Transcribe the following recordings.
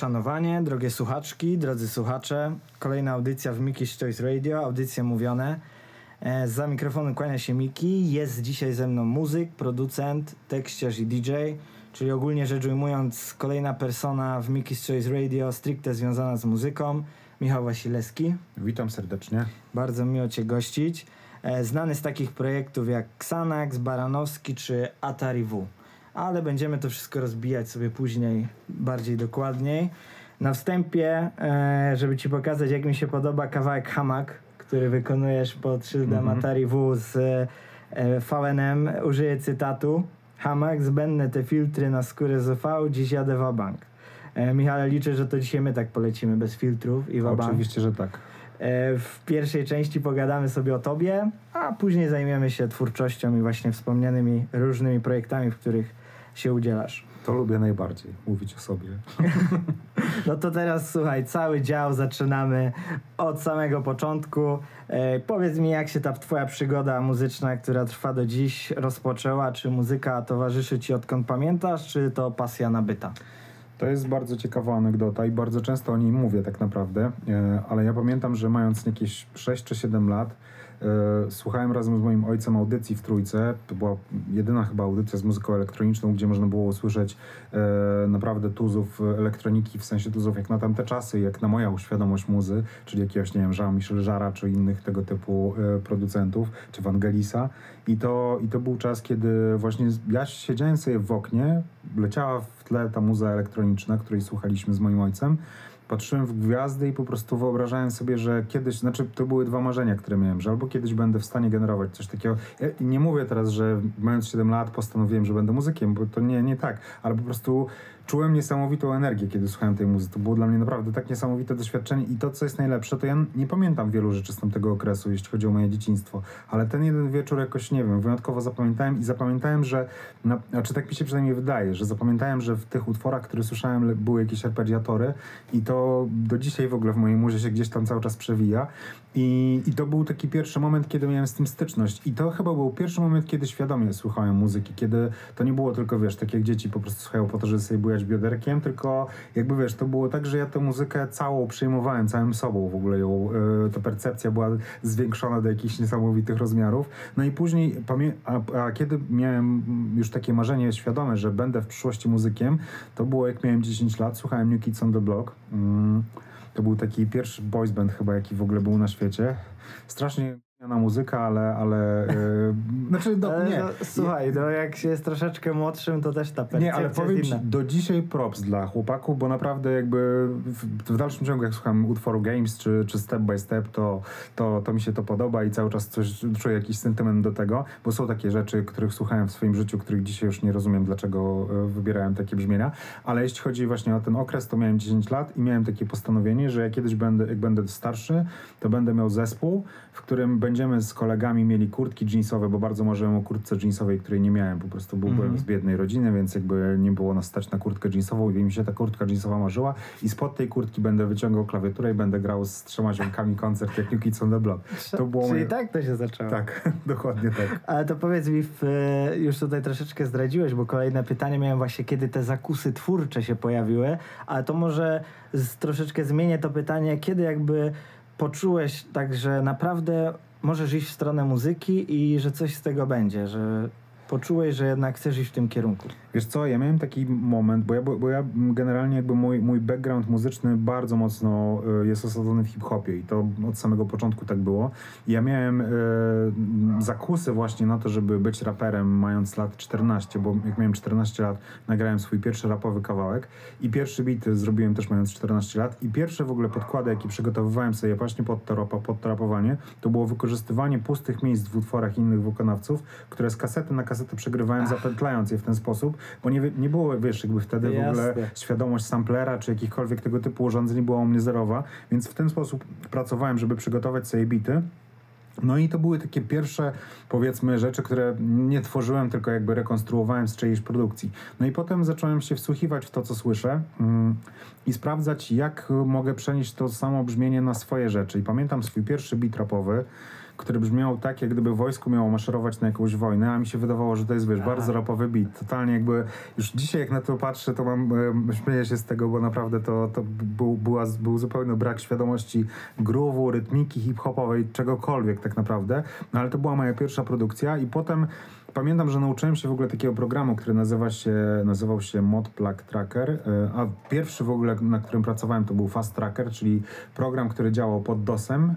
Moje uszanowanie, drogie słuchaczki, drodzy słuchacze. Kolejna audycja w Miki's Choice Radio, audycje mówione. E, Za mikrofonu kłania się Miki. Jest dzisiaj ze mną muzyk, producent, tekściarz i DJ, czyli ogólnie rzecz ujmując kolejna persona w Miki's Choice Radio stricte związana z muzyką. Michał Wasilewski. Witam serdecznie. Bardzo miło Cię gościć. E, Znany z takich projektów jak Xanax, Baranowski czy Atari W. Ale będziemy to wszystko rozbijać sobie później bardziej dokładniej. Na wstępie, e, żeby Ci pokazać jak mi się podoba kawałek Hamak, który wykonujesz pod szyldem Mhm. Atari W z e, VNM, użyję cytatu. Hamak, zbędne te filtry na skórę z UV, dziś jadę w bank. E, Michale, liczę, że to dzisiaj my tak polecimy bez filtrów i w bank. Oczywiście, że tak. E, W pierwszej części pogadamy sobie o tobie, a później zajmiemy się twórczością i właśnie wspomnianymi różnymi projektami, w których się udzielasz. To lubię najbardziej, mówić o sobie. No to teraz słuchaj, cały dział zaczynamy od samego początku. E, powiedz mi, jak się ta twoja przygoda muzyczna, która trwa do dziś, rozpoczęła? Czy muzyka towarzyszy ci odkąd pamiętasz, czy to pasja nabyta? To jest bardzo ciekawa anegdota i bardzo często o niej mówię tak naprawdę, e, ale ja pamiętam, że mając jakieś 6 czy 7 lat, słuchałem razem z moim ojcem audycji w Trójce. To była jedyna chyba audycja z muzyką elektroniczną, gdzie można było usłyszeć e, naprawdę tuzów elektroniki, w sensie tuzów jak na tamte czasy, jak na moją świadomość muzy, czyli jakiegoś, nie wiem, Jean-Michel Jarra, czy innych tego typu e, producentów, czy Vangelisa. I to, I to był czas, kiedy właśnie ja siedziałem sobie w oknie, leciała w tle ta muza elektroniczna, której słuchaliśmy z moim ojcem. Patrzyłem w gwiazdy i po prostu wyobrażałem sobie, że kiedyś, znaczy to były dwa marzenia, które miałem, że albo kiedyś będę w stanie generować coś takiego. Ja nie mówię teraz, że mając 7 lat postanowiłem, że będę muzykiem, bo to nie, nie tak, ale po prostu czułem niesamowitą energię, kiedy słuchałem tej muzyki. To było dla mnie naprawdę tak niesamowite doświadczenie i to, co jest najlepsze, to ja nie pamiętam wielu rzeczy z tamtego okresu, jeśli chodzi o moje dzieciństwo, ale ten jeden wieczór jakoś, nie wiem, wyjątkowo zapamiętałem i zapamiętałem, że, na, znaczy tak mi się przynajmniej wydaje, że zapamiętałem, że w tych utworach, które słyszałem, były jakieś arpeggiatory i to do dzisiaj w ogóle w mojej muzie się gdzieś tam cały czas przewija i, i to był taki pierwszy moment, kiedy miałem z tym styczność i to chyba był pierwszy moment, kiedy świadomie słuchałem muzyki, kiedy to nie było tylko, wiesz, tak jak dzieci po prostu słuchają po to, żeby sobie bujać bioderkiem, tylko jakby, wiesz, to było tak, że ja tę muzykę całą przyjmowałem, całym sobą w ogóle ją, y, ta percepcja była zwiększona do jakichś niesamowitych rozmiarów. No i później, a, a kiedy miałem już takie marzenie świadome, że będę w przyszłości muzykiem, to było jak miałem 10 lat, słuchałem New Kids on the Block. Mm, to był taki pierwszy boys band chyba, jaki w ogóle był na świecie. Strasznie na muzyka, ale, ale yy, znaczy, no, Ale nie. no, słuchaj, no jak się jest troszeczkę młodszym, to też ta percepcja Nie, ale powiem ci, do dzisiaj props dla chłopaków, bo naprawdę jakby w, w dalszym ciągu jak słucham utworu Games czy, czy Step by Step, to, to, to mi się to podoba i cały czas coś czuję jakiś sentyment do tego, bo są takie rzeczy, których słuchałem w swoim życiu, których dzisiaj już nie rozumiem, dlaczego e, wybierałem takie brzmienia, ale jeśli chodzi właśnie o ten okres, to miałem 10 lat i miałem takie postanowienie, że ja kiedyś będę, jak będę starszy, to będę miał zespół, w którym będziemy z kolegami mieli kurtki jeansowe, bo bardzo marzyłem o kurtce jeansowej, której nie miałem, po prostu byłem Mhm. z biednej rodziny, więc jakby nie było nas stać na kurtkę jeansową i mi się ta kurtka jeansowa marzyła i spod tej kurtki będę wyciągał klawiaturę i będę grał z trzema ziomkami koncert jak New Kids on the Block. To było Czyli moje... tak to się zaczęło. Tak, dokładnie tak. Ale to powiedz mi, w, już tutaj troszeczkę zdradziłeś, bo kolejne pytanie miałem właśnie, kiedy te zakusy twórcze się pojawiły, ale to może z, troszeczkę zmienię to pytanie, kiedy jakby poczułeś tak, że naprawdę możesz iść w stronę muzyki i że coś z tego będzie, że poczułeś, że jednak chcesz iść w tym kierunku. Wiesz co, ja miałem taki moment, bo ja, bo ja generalnie jakby mój, mój background muzyczny bardzo mocno y, jest osadzony w hip-hopie i to od samego początku tak było. Ja miałem y, zakusy właśnie na to, żeby być raperem mając lat 14, bo jak miałem 14 lat, nagrałem swój pierwszy rapowy kawałek i pierwszy beat zrobiłem też mając 14 lat i pierwsze w ogóle podkłady, jakie przygotowywałem sobie właśnie pod to, rapa- pod to rapowanie, to było wykorzystywanie pustych miejsc w utworach innych wykonawców, które z kasety na kasetę przegrywałem, zapętlając je w ten sposób, bo nie, nie było, wiesz, jakby wtedy w ogóle Jasne. świadomość samplera czy jakichkolwiek tego typu urządzeń była u mnie zerowa, więc w ten sposób pracowałem, żeby przygotować sobie bity. No i to były takie pierwsze, powiedzmy, rzeczy, które nie tworzyłem, tylko jakby rekonstruowałem z czyjejś produkcji. No i potem zacząłem się wsłuchiwać w to, co słyszę mm, i sprawdzać, jak mogę przenieść to samo brzmienie na swoje rzeczy. I pamiętam swój pierwszy beat rapowy, który brzmiał tak, jak gdyby wojsko miało maszerować na jakąś wojnę, a mi się wydawało, że to jest, wiesz, bardzo rapowy beat. Totalnie jakby, już dzisiaj jak na to patrzę, to mam, e, śmieję się z tego, bo naprawdę to, to był, była, był zupełny brak świadomości groove'u, rytmiki hip-hopowej, czegokolwiek tak naprawdę. No ale to była moja pierwsza produkcja i potem Pamiętam, że nauczyłem się w ogóle takiego programu, który nazywa się, nazywał się Mod Plug Tracker, e, a pierwszy w ogóle, na którym pracowałem, to był Fast Tracker, czyli program, który działał pod DOSem,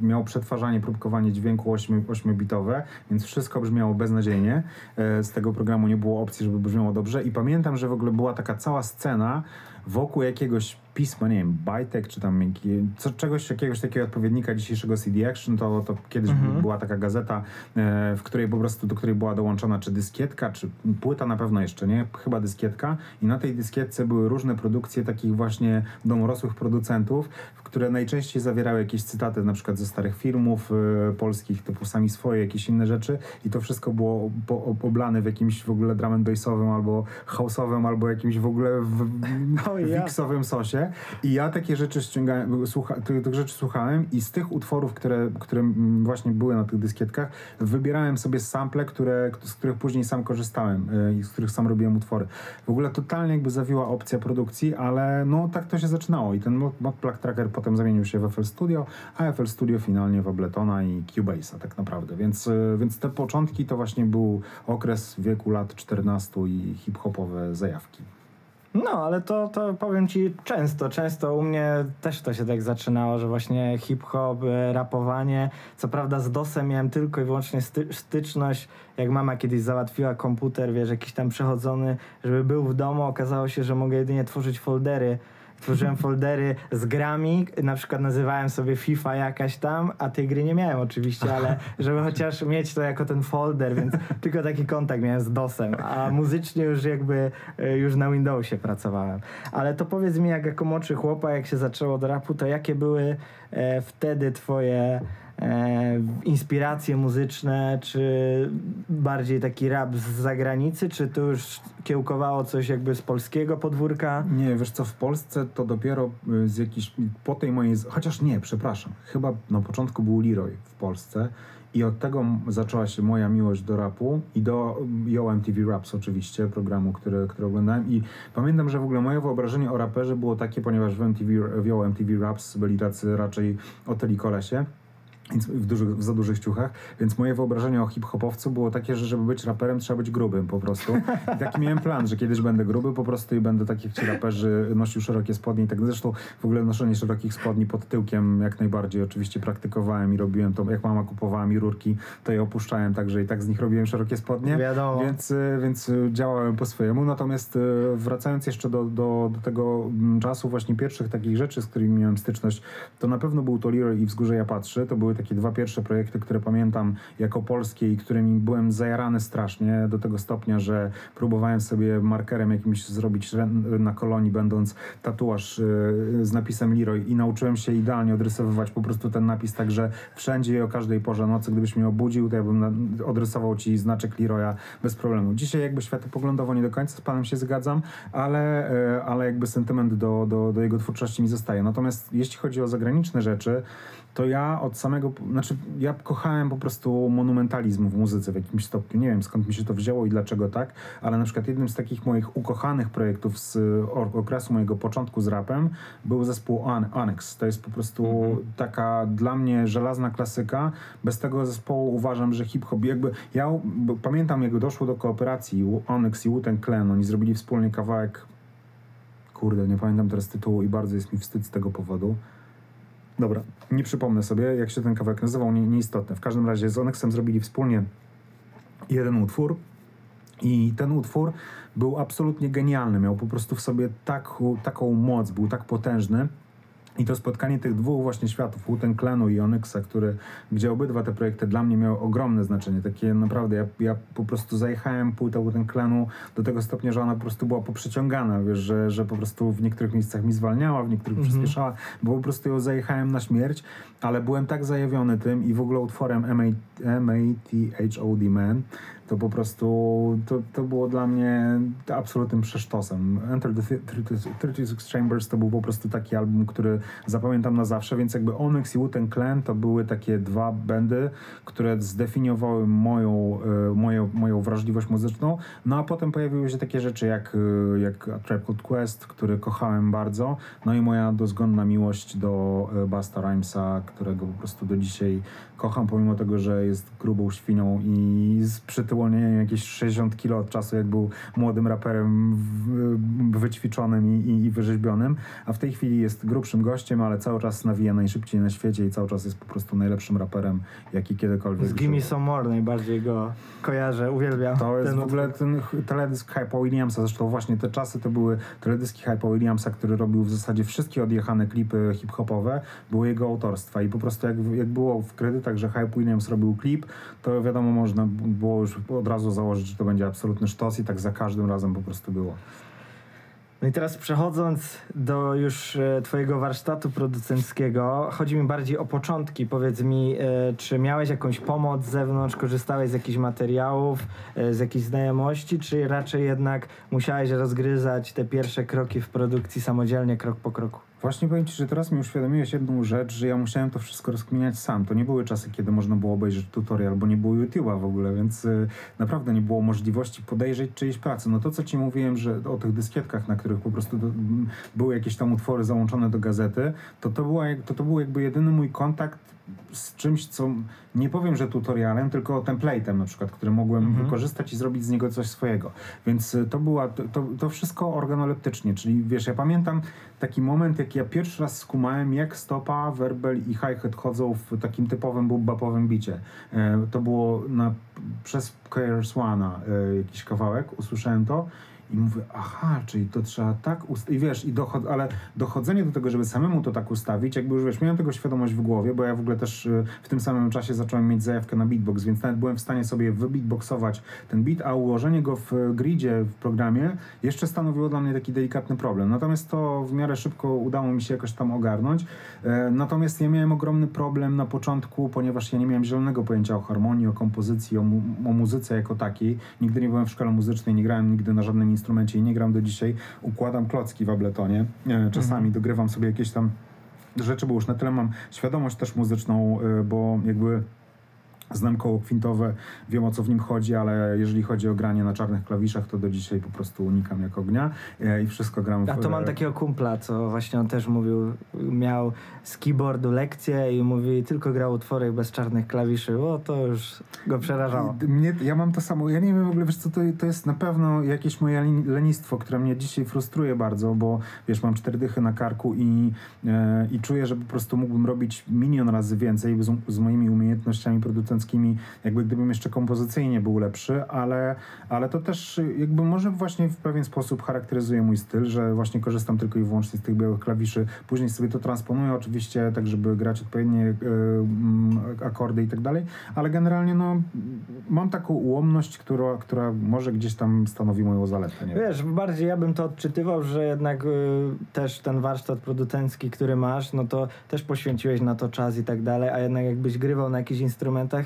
e, miał przetwarzanie, próbkowanie dźwięku 8, 8-bitowe, więc wszystko brzmiało beznadziejnie. E, z tego programu nie było opcji, żeby brzmiało dobrze i pamiętam, że w ogóle była taka cała scena wokół jakiegoś pisma, nie wiem, Bytek, czy tam co, czegoś, jakiegoś takiego odpowiednika dzisiejszego CD Action, to, to kiedyś mhm. była taka gazeta, e, w której po prostu, do której była dołączona czy dyskietka, czy płyta na pewno jeszcze, nie? Chyba dyskietka i na tej dyskietce były różne produkcje takich właśnie domorosłych producentów, które najczęściej zawierały jakieś cytaty na przykład ze starych filmów y, polskich, typu sami swoje, jakieś inne rzeczy i to wszystko było po, oblane w jakimś w ogóle drum and bassowym albo house'owym, albo jakimś w ogóle w, w sosie i ja takie rzeczy ściągałem, słucha, tych, tych, rzeczy słuchałem i z tych utworów, które, które właśnie były na tych dyskietkach, wybierałem sobie sample, które, z których później sam korzystałem y, i z których sam robiłem utwory. W ogóle totalnie jakby zawiła opcja produkcji, ale no tak to się zaczynało i ten mod Plug Tracker potem potem zamienił się w FL Studio, a FL Studio finalnie w Abletona i Cubase'a tak naprawdę. Więc, e, więc te początki to właśnie był okres wieku lat 14 i hip-hopowe zajawki. No, ale to, to powiem ci często, często u mnie też to się tak zaczynało, że właśnie hip-hop, e, rapowanie. Co prawda z DOSem miałem tylko i wyłącznie sty styczność, jak mama kiedyś załatwiła komputer, wiesz, jakiś tam przechodzony, żeby był w domu, okazało się, że mogę jedynie tworzyć foldery tworzyłem foldery z grami, na przykład nazywałem sobie FIFA jakaś tam, a tej gry nie miałem oczywiście, ale żeby chociaż mieć to jako ten folder, więc tylko taki kontakt miałem z DOSem, a muzycznie już jakby e, już na Windowsie pracowałem. Ale to powiedz mi, jak jako młodszy chłopak, jak się zaczęło do rapu, to jakie były e, wtedy twoje inspiracje muzyczne, czy bardziej taki rap z zagranicy, czy to już kiełkowało coś jakby z polskiego podwórka? Nie, wiesz co, w Polsce to dopiero y, z jakiejś, po tej mojej, chociaż nie, przepraszam, chyba na początku był Leroy w Polsce i od tego zaczęła się moja miłość do rapu i do Yo MTV Raps oczywiście, programu, który, który oglądałem i pamiętam, że w ogóle moje wyobrażenie o raperze było takie, ponieważ w, MTV, w Yo MTV Raps byli tacy raczej oteli kolesie, w, dużych, w za dużych ciuchach, więc moje wyobrażenie o hip-hopowcu było takie, że żeby być raperem trzeba być grubym po prostu. I taki miałem plan, że kiedyś będę gruby po prostu i będę tak jak ci raperzy nosił szerokie spodnie i tak zresztą w ogóle noszenie szerokich spodni pod tyłkiem jak najbardziej oczywiście praktykowałem i robiłem to, jak mama kupowała mi rurki, to je opuszczałem także i tak z nich robiłem szerokie spodnie. Wiadomo. Więc, y, więc y, działałem po swojemu. Natomiast y, wracając jeszcze do, do, do tego mm, czasu właśnie pierwszych takich rzeczy, z którymi miałem styczność, to na pewno był to Leroy i Wzgórze Ja Patrzę. To były takie dwa pierwsze projekty, które pamiętam jako polskie i którymi byłem zajarany strasznie do tego stopnia, że próbowałem sobie markerem jakimś zrobić na kolonii, będąc tatuaż y, z napisem Leroy i nauczyłem się idealnie odrysowywać po prostu ten napis, także wszędzie i o każdej porze nocy, gdybyś mnie obudził, to ja bym odrysował ci znaczek Leroya bez problemu. Dzisiaj jakby światopoglądowo nie do końca z panem się zgadzam, ale, y, ale jakby sentyment do, do, do jego twórczości mi zostaje. Natomiast jeśli chodzi o zagraniczne rzeczy, to ja od samego, znaczy ja kochałem po prostu monumentalizm w muzyce w jakimś stopniu. Nie wiem skąd mi się to wzięło i dlaczego tak, ale na przykład jednym z takich moich ukochanych projektów z okresu mojego początku z rapem był zespół Onyx. To jest po prostu mhm. taka dla mnie żelazna klasyka. Bez tego zespołu uważam, że hip-hop jakby, ja pamiętam jak doszło do kooperacji Onyx i Wu-Tang Clan, oni zrobili wspólnie kawałek kurde, nie pamiętam teraz tytułu i bardzo jest mi wstyd z tego powodu Dobra, nie przypomnę sobie, jak się ten kawałek nazywał, nie, nieistotne. W każdym razie z Onyxem zrobili wspólnie jeden utwór i ten utwór był absolutnie genialny. Miał po prostu w sobie tak, taką moc, był tak potężny, i to spotkanie tych dwóch właśnie światów, Uten Clanu i Onyxa, który, gdzie obydwa te projekty dla mnie miały ogromne znaczenie. Takie naprawdę, ja, ja po prostu zajechałem płytę Uten Clanu do tego stopnia, że ona po prostu była poprzeciągana, wiesz, że, że po prostu w niektórych miejscach mi zwalniała, w niektórych -hmm. przyspieszała, bo po prostu ją zajechałem na śmierć, ale byłem tak zajawiony tym i w ogóle utworem M-A-T-H-O-D Man, to po prostu to, to było dla mnie absolutnym przesztosem. Enter the 36 Chambers to był po prostu taki album, który zapamiętam na zawsze, więc jakby Onyx i Wu-Tang Clan to były takie dwa bandy, które zdefiniowały moją, e, moją, moją wrażliwość muzyczną, no a potem pojawiły się takie rzeczy jak, e, jak A Tribe Called Quest, który kochałem bardzo, no i moja dozgonna miłość do e, Basta Rhymesa, którego po prostu do dzisiaj kocham, pomimo tego, że jest grubą świnią i z przytyłonieniem jakieś 60 kilo od czasu, jak był młodym raperem wyćwiczonym i, i, i wyrzeźbionym, a w tej chwili jest grubszym gościem, ale cały czas nawija najszybciej na świecie i cały czas jest po prostu najlepszym raperem, jaki kiedykolwiek Z Gimme Some More najbardziej go kojarzę, uwielbiam. To jest w ogóle ten teledysk Hypa Williamsa, zresztą właśnie te czasy to były teledyski Hypa Williamsa, który robił w zasadzie wszystkie odjechane klipy hip-hopowe, były jego autorstwa i po prostu jak, jak było w kredytach, że Hype Williams robił klip, to wiadomo, można było już od razu założyć, że to będzie absolutny sztos i tak za każdym razem po prostu było. No i teraz przechodząc do już e, Twojego warsztatu producenckiego, chodzi mi bardziej o początki. Powiedz mi, e, czy miałeś jakąś pomoc z zewnątrz, korzystałeś z jakichś materiałów, e, z jakichś znajomości, czy raczej jednak musiałeś rozgryzać te pierwsze kroki w produkcji samodzielnie, krok po kroku? Właśnie powiem Ci, że teraz mi uświadomiłeś jedną rzecz, że ja musiałem to wszystko rozkminiać sam. To nie były czasy, kiedy można było obejrzeć tutorial, bo nie było YouTube'a w ogóle, więc y, naprawdę nie było możliwości podejrzeć czyjejś pracy. No to, co Ci mówiłem, że o tych dyskietkach, na których po prostu do, były jakieś tam utwory załączone do gazety, to to, była, to, to był jakby jedyny mój kontakt z czymś, co nie powiem, że tutorialem, tylko template'em na przykład, który mogłem mhm. wykorzystać i zrobić z niego coś swojego. Więc y, to była, to, to wszystko organoleptycznie, czyli wiesz, ja pamiętam taki moment, jak ja pierwszy raz skumałem, jak stopa, werbel i hi-hat chodzą w takim typowym bubapowym bicie. E, to było na, przez One'a e, jakiś kawałek, usłyszałem to i mówię, aha, czyli to trzeba tak ustawić. I wiesz, i dochod ale dochodzenie do tego, żeby samemu to tak ustawić, jakby już wiesz, miałem tego świadomość w głowie, bo ja w ogóle też y, w tym samym czasie zacząłem mieć zajawkę na beatbox, więc nawet byłem w stanie sobie wybeatboxować ten beat, a ułożenie go w gridzie w programie jeszcze stanowiło dla mnie taki delikatny problem. Natomiast to w miarę szybko udało mi się jakoś tam ogarnąć. E, natomiast ja miałem ogromny problem na początku, ponieważ ja nie miałem zielonego pojęcia o harmonii, o kompozycji, o, mu o muzyce jako takiej. Nigdy nie byłem w szkole muzycznej, nie grałem nigdy na żadnym instrumencie i nie gram do dzisiaj, układam klocki w Abletonie. Czasami mhm. dogrywam sobie jakieś tam rzeczy, bo już na tyle mam świadomość też muzyczną, y, bo jakby Znam koło kwintowe, wiem o co w nim chodzi, ale jeżeli chodzi o granie na czarnych klawiszach, to do dzisiaj po prostu unikam jak ognia. E, i wszystko gram w... A to mam takiego kumpla, co właśnie on też mówił, miał z keyboardu lekcje i mówi, tylko grał utwory bez czarnych klawiszy, o to już go przerażało. Mnie, ja mam to samo, ja nie wiem w ogóle, wiesz co, to, to jest na pewno jakieś moje lenistwo, które mnie dzisiaj frustruje bardzo, bo wiesz, mam cztery dychy na karku i, e, i czuję, że po prostu mógłbym robić milion razy więcej z, z moimi umiejętnościami jakby gdybym jeszcze kompozycyjnie był lepszy, ale, ale to też jakby może właśnie w pewien sposób charakteryzuje mój styl, że właśnie korzystam tylko i wyłącznie z tych białych klawiszy. Później sobie to transponuję oczywiście tak, żeby grać odpowiednie y, akordy i tak dalej, ale generalnie no mam taką ułomność, która, która może gdzieś tam stanowi moją zaletę. Nie Wiesz, bardziej ja bym to odczytywał, że jednak y, też ten warsztat producencki, który masz, no to też poświęciłeś na to czas i tak dalej, a jednak jakbyś grywał na jakichś instrumentach,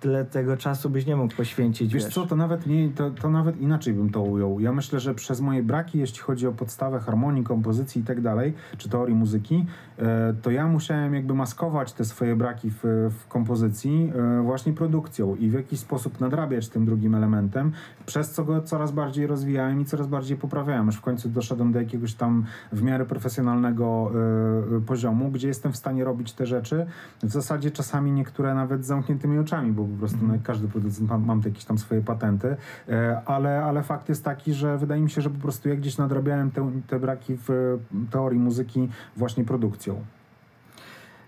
tyle tego czasu byś nie mógł poświęcić. Wiesz, wiesz. co, to nawet, nie, to, to nawet inaczej bym to ujął. Ja myślę, że przez moje braki, jeśli chodzi o podstawę harmonii, kompozycji i tak dalej, czy teorii muzyki, e, to ja musiałem jakby maskować te swoje braki w, w kompozycji e, właśnie produkcją i w jakiś sposób nadrabiać tym drugim elementem, przez co go coraz bardziej rozwijałem i coraz bardziej poprawiałem. Aż w końcu doszedłem do jakiegoś tam w miarę profesjonalnego e, poziomu, gdzie jestem w stanie robić te rzeczy. W zasadzie czasami niektóre nawet z zamkniętymi oczami, bo po prostu no, jak każdy producent mam, mam jakieś tam swoje patenty, e, ale, ale fakt jest taki, że wydaje mi się, że po prostu ja gdzieś nadrabiałem te, te braki w teorii muzyki właśnie produkcją.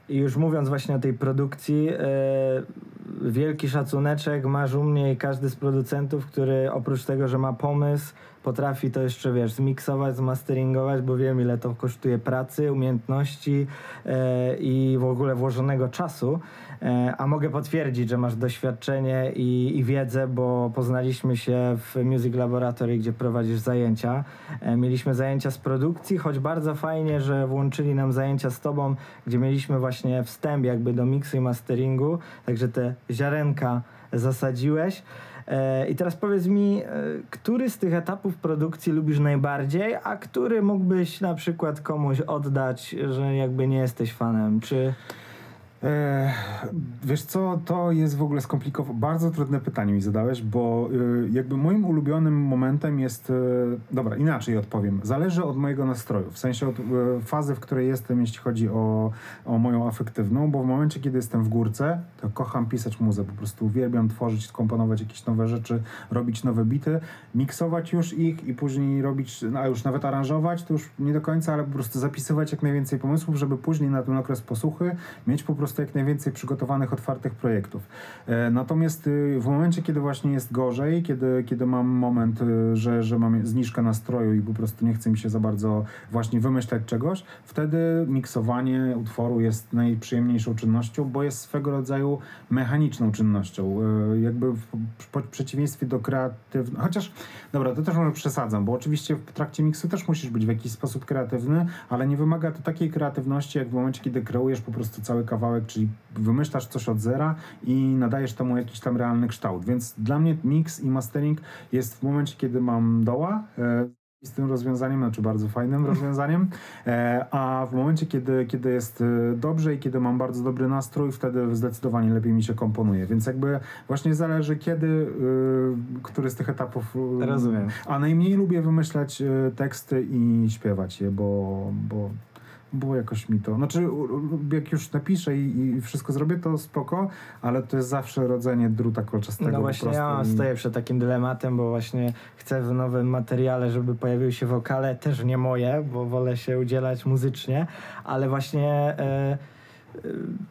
I już mówiąc właśnie o tej produkcji, e, wielki szacuneczek masz u mnie i każdy z producentów, który oprócz tego, że ma pomysł, potrafi to jeszcze, wiesz, zmiksować, zmasteringować, bo wiem, ile to kosztuje pracy, umiejętności e, i w ogóle włożonego czasu. E, a mogę potwierdzić, że masz doświadczenie i, i, wiedzę, bo poznaliśmy się w Music Laboratory, gdzie prowadzisz zajęcia. E, mieliśmy zajęcia z produkcji, choć bardzo fajnie, że włączyli nam zajęcia z tobą, gdzie mieliśmy właśnie wstęp jakby do miksu i masteringu, także te ziarenka zasadziłeś. E, I teraz powiedz mi, który z tych etapów produkcji lubisz najbardziej, a który mógłbyś na przykład komuś oddać, że jakby nie jesteś fanem? Czy... E, wiesz co, to jest w ogóle skomplikowane. Bardzo trudne pytanie mi zadałeś, bo y, jakby moim ulubionym momentem jest. Y, dobra, inaczej odpowiem. Zależy od mojego nastroju, w sensie od fazy, w której jestem, jeśli chodzi o, o moją afektywną, bo w momencie, kiedy jestem w górce, to kocham pisać muzę. Po prostu uwielbiam tworzyć, komponować jakieś nowe rzeczy, robić nowe bity, miksować już ich i później robić, no, a już nawet aranżować, to już nie do końca, ale po prostu zapisywać jak najwięcej pomysłów, żeby później na ten okres posłuchy mieć po prostu prostu jak najwięcej przygotowanych, otwartych projektów. E, natomiast y, w momencie, kiedy właśnie jest gorzej, kiedy, kiedy mam moment, y, że, że mam zniżkę nastroju i po prostu nie chce mi się za bardzo właśnie wymyślać czegoś, wtedy miksowanie utworu jest najprzyjemniejszą czynnością, bo jest swego rodzaju mechaniczną czynnością. E, jakby w, przeciwieństwie do kreatywnego, chociaż, dobra, to też może przesadzam, bo oczywiście w trakcie miksu też musisz być w jakiś sposób kreatywny, ale nie wymaga to takiej kreatywności, jak w momencie, kiedy kreujesz po prostu cały kawałek kawałek, czyli wymyślasz coś od zera i nadajesz temu jakiś tam realny kształt. Więc dla mnie mix i mastering jest w momencie, kiedy mam doła, e, z tym rozwiązaniem, znaczy bardzo fajnym rozwiązaniem, e, a w momencie, kiedy, kiedy jest e, dobrze i kiedy mam bardzo dobry nastrój, wtedy zdecydowanie lepiej mi się komponuje. Więc jakby właśnie zależy kiedy, który z tych etapów. Rozumiem. A najmniej lubię wymyślać teksty i śpiewać je, bo, bo było jakoś mi to. Znaczy, jak już napiszę i, i, wszystko zrobię, to spoko, ale to jest zawsze rodzenie druta kolczastego. No właśnie, ja i... stoję przed takim dylematem, bo właśnie chcę w nowym materiale, żeby pojawiły się wokale, też nie moje, bo wolę się udzielać muzycznie, ale właśnie. E,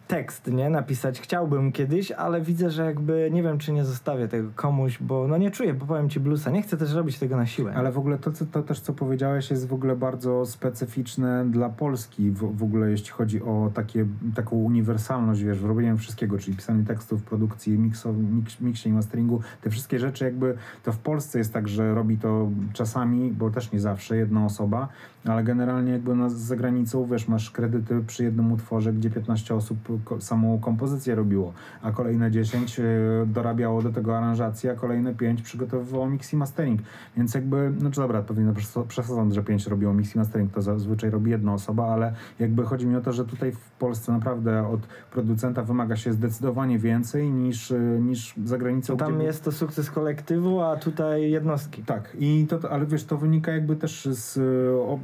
tekst, nie? Napisać chciałbym kiedyś, ale widzę, że jakby nie wiem, czy nie zostawię tego komuś, bo no nie czuję, bo powiem ci bluesa. Nie chcę też robić tego na siłę. Ale w ogóle to, co, to też, co powiedziałeś, jest w ogóle bardzo specyficzne dla Polski w, w ogóle, jeśli chodzi o takie, taką uniwersalność, wiesz, w robieniu wszystkiego, czyli pisanie tekstów, produkcji, mikso, mix, i masteringu. Te wszystkie rzeczy jakby, to w Polsce jest tak, że robi to czasami, bo też nie zawsze, jedna osoba, ale generalnie jakby na, za granicą, wiesz, masz kredyty przy jednym utworze, gdzie 15 osób samą kompozycję robiło, a kolejne 10 e, dorabiało do tego aranżację, a kolejne 5 przygotowywało mix i mastering. Więc jakby, no czy dobra, powinno przesadzam, że 5 robiło mix i mastering, to zazwyczaj robi jedna osoba, ale jakby chodzi mi o to, że tutaj w Polsce naprawdę od producenta wymaga się zdecydowanie więcej niż, e, niż za granicą. Tam jest to sukces kolektywu, a tutaj jednostki. Tak, i to, ale wiesz, to wynika jakby też z o,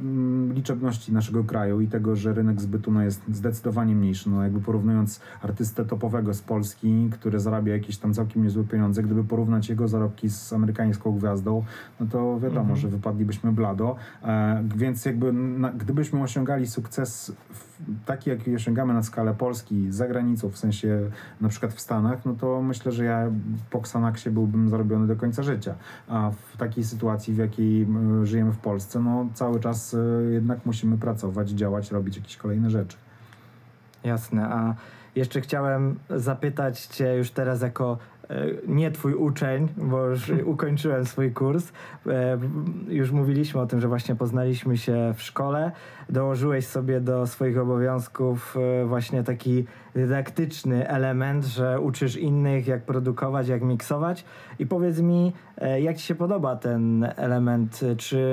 liczebności naszego kraju i tego, że rynek zbytu no, jest zdecydowanie mniejszy. No, jakby porównując artystę topowego z Polski, który zarabia jakieś tam całkiem niezłe pieniądze, gdyby porównać jego zarobki z amerykańską gwiazdą, no to wiadomo, mhm. że wypadlibyśmy blado. E, więc jakby na, gdybyśmy osiągali sukces w, taki, jaki osiągamy na skalę Polski za granicą, w sensie na przykład w Stanach, no to myślę, że ja po Xanaxie byłbym zarobiony do końca życia. A w takiej sytuacji, w jakiej żyjemy w Polsce, no cały czas e, jednak musimy pracować, działać, robić jakieś kolejne rzeczy. Jasne, a jeszcze chciałem zapytać Cię już teraz jako e, nie twój uczeń, bo już ukończyłem swój kurs. E, już mówiliśmy o tym, że właśnie poznaliśmy się w szkole. Dołożyłeś sobie do swoich obowiązków właśnie taki dydaktyczny element, że uczysz innych, jak produkować, jak miksować. I powiedz mi, e, jak Ci się podoba ten element? Czy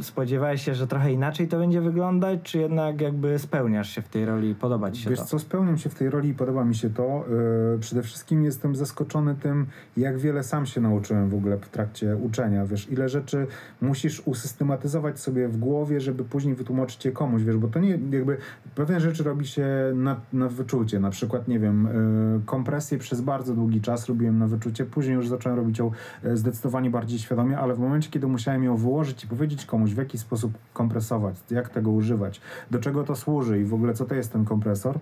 spodziewałeś się, że trochę inaczej to będzie wyglądać, czy jednak jakby spełniasz się w tej roli i podoba Ci się Wiesz to? co, spełniam się w tej roli i podoba mi się to. Yy, przede wszystkim jestem zaskoczony tym, jak wiele sam się nauczyłem w ogóle w trakcie uczenia. Wiesz, ile rzeczy musisz usystematyzować sobie w głowie, żeby później wytłumaczyć je komuś, wiesz, bo to nie jakby pewne rzeczy robi się na, na wyczucie, na przykład, nie wiem, y, kompresję przez bardzo długi czas robiłem na wyczucie, później już zacząłem robić ją y, zdecydowanie bardziej świadomie, ale w momencie, kiedy musiałem ją wyłożyć i powiedzieć komuś, w jaki sposób kompresować, jak tego używać, do czego to służy i w ogóle co to jest ten kompresor,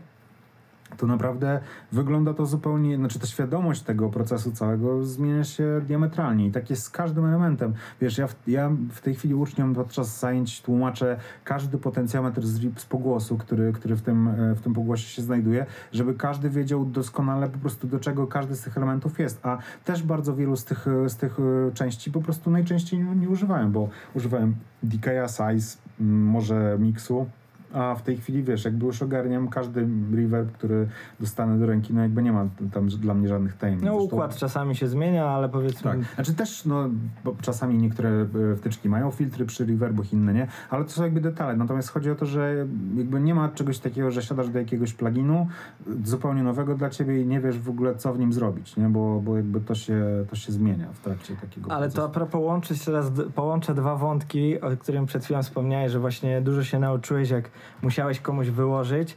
to naprawdę wygląda to zupełnie, znaczy ta świadomość tego procesu całego zmienia się diametralnie i tak jest z każdym elementem. Wiesz, ja w, ja w tej chwili uczniom podczas zajęć tłumaczę każdy potencjometr z, z pogłosu, który, który w, tym, e, w tym pogłosie się znajduje, żeby każdy wiedział doskonale po prostu do czego każdy z tych elementów jest, a też bardzo wielu z tych, z tych e, części po prostu najczęściej nie, nie używałem, bo używałem DK'a, Size, może Mixu, a w tej chwili, wiesz, jakby już ogarniam każdy reverb, który dostanę do ręki, no jakby nie ma tam dla mnie żadnych tajemnic. No Zresztą- układ czasami się zmienia, ale powiedzmy... tak, znaczy też no, bo czasami niektóre e, wtyczki mają filtry przy reverbach, inne nie, ale to są jakby detale. Natomiast chodzi o to, że jakby nie ma czegoś takiego, że siadasz do jakiegoś pluginu e, zupełnie nowego dla ciebie i nie wiesz w ogóle co w nim zrobić, nie? Bo, bo jakby to się, to się zmienia w trakcie takiego Ale to a procesu. propos łączyć teraz, połączę dwa wątki, o którym przed chwilą wspomniałeś, że właśnie dużo się nauczyłeś, jak musiałeś komuś wyłożyć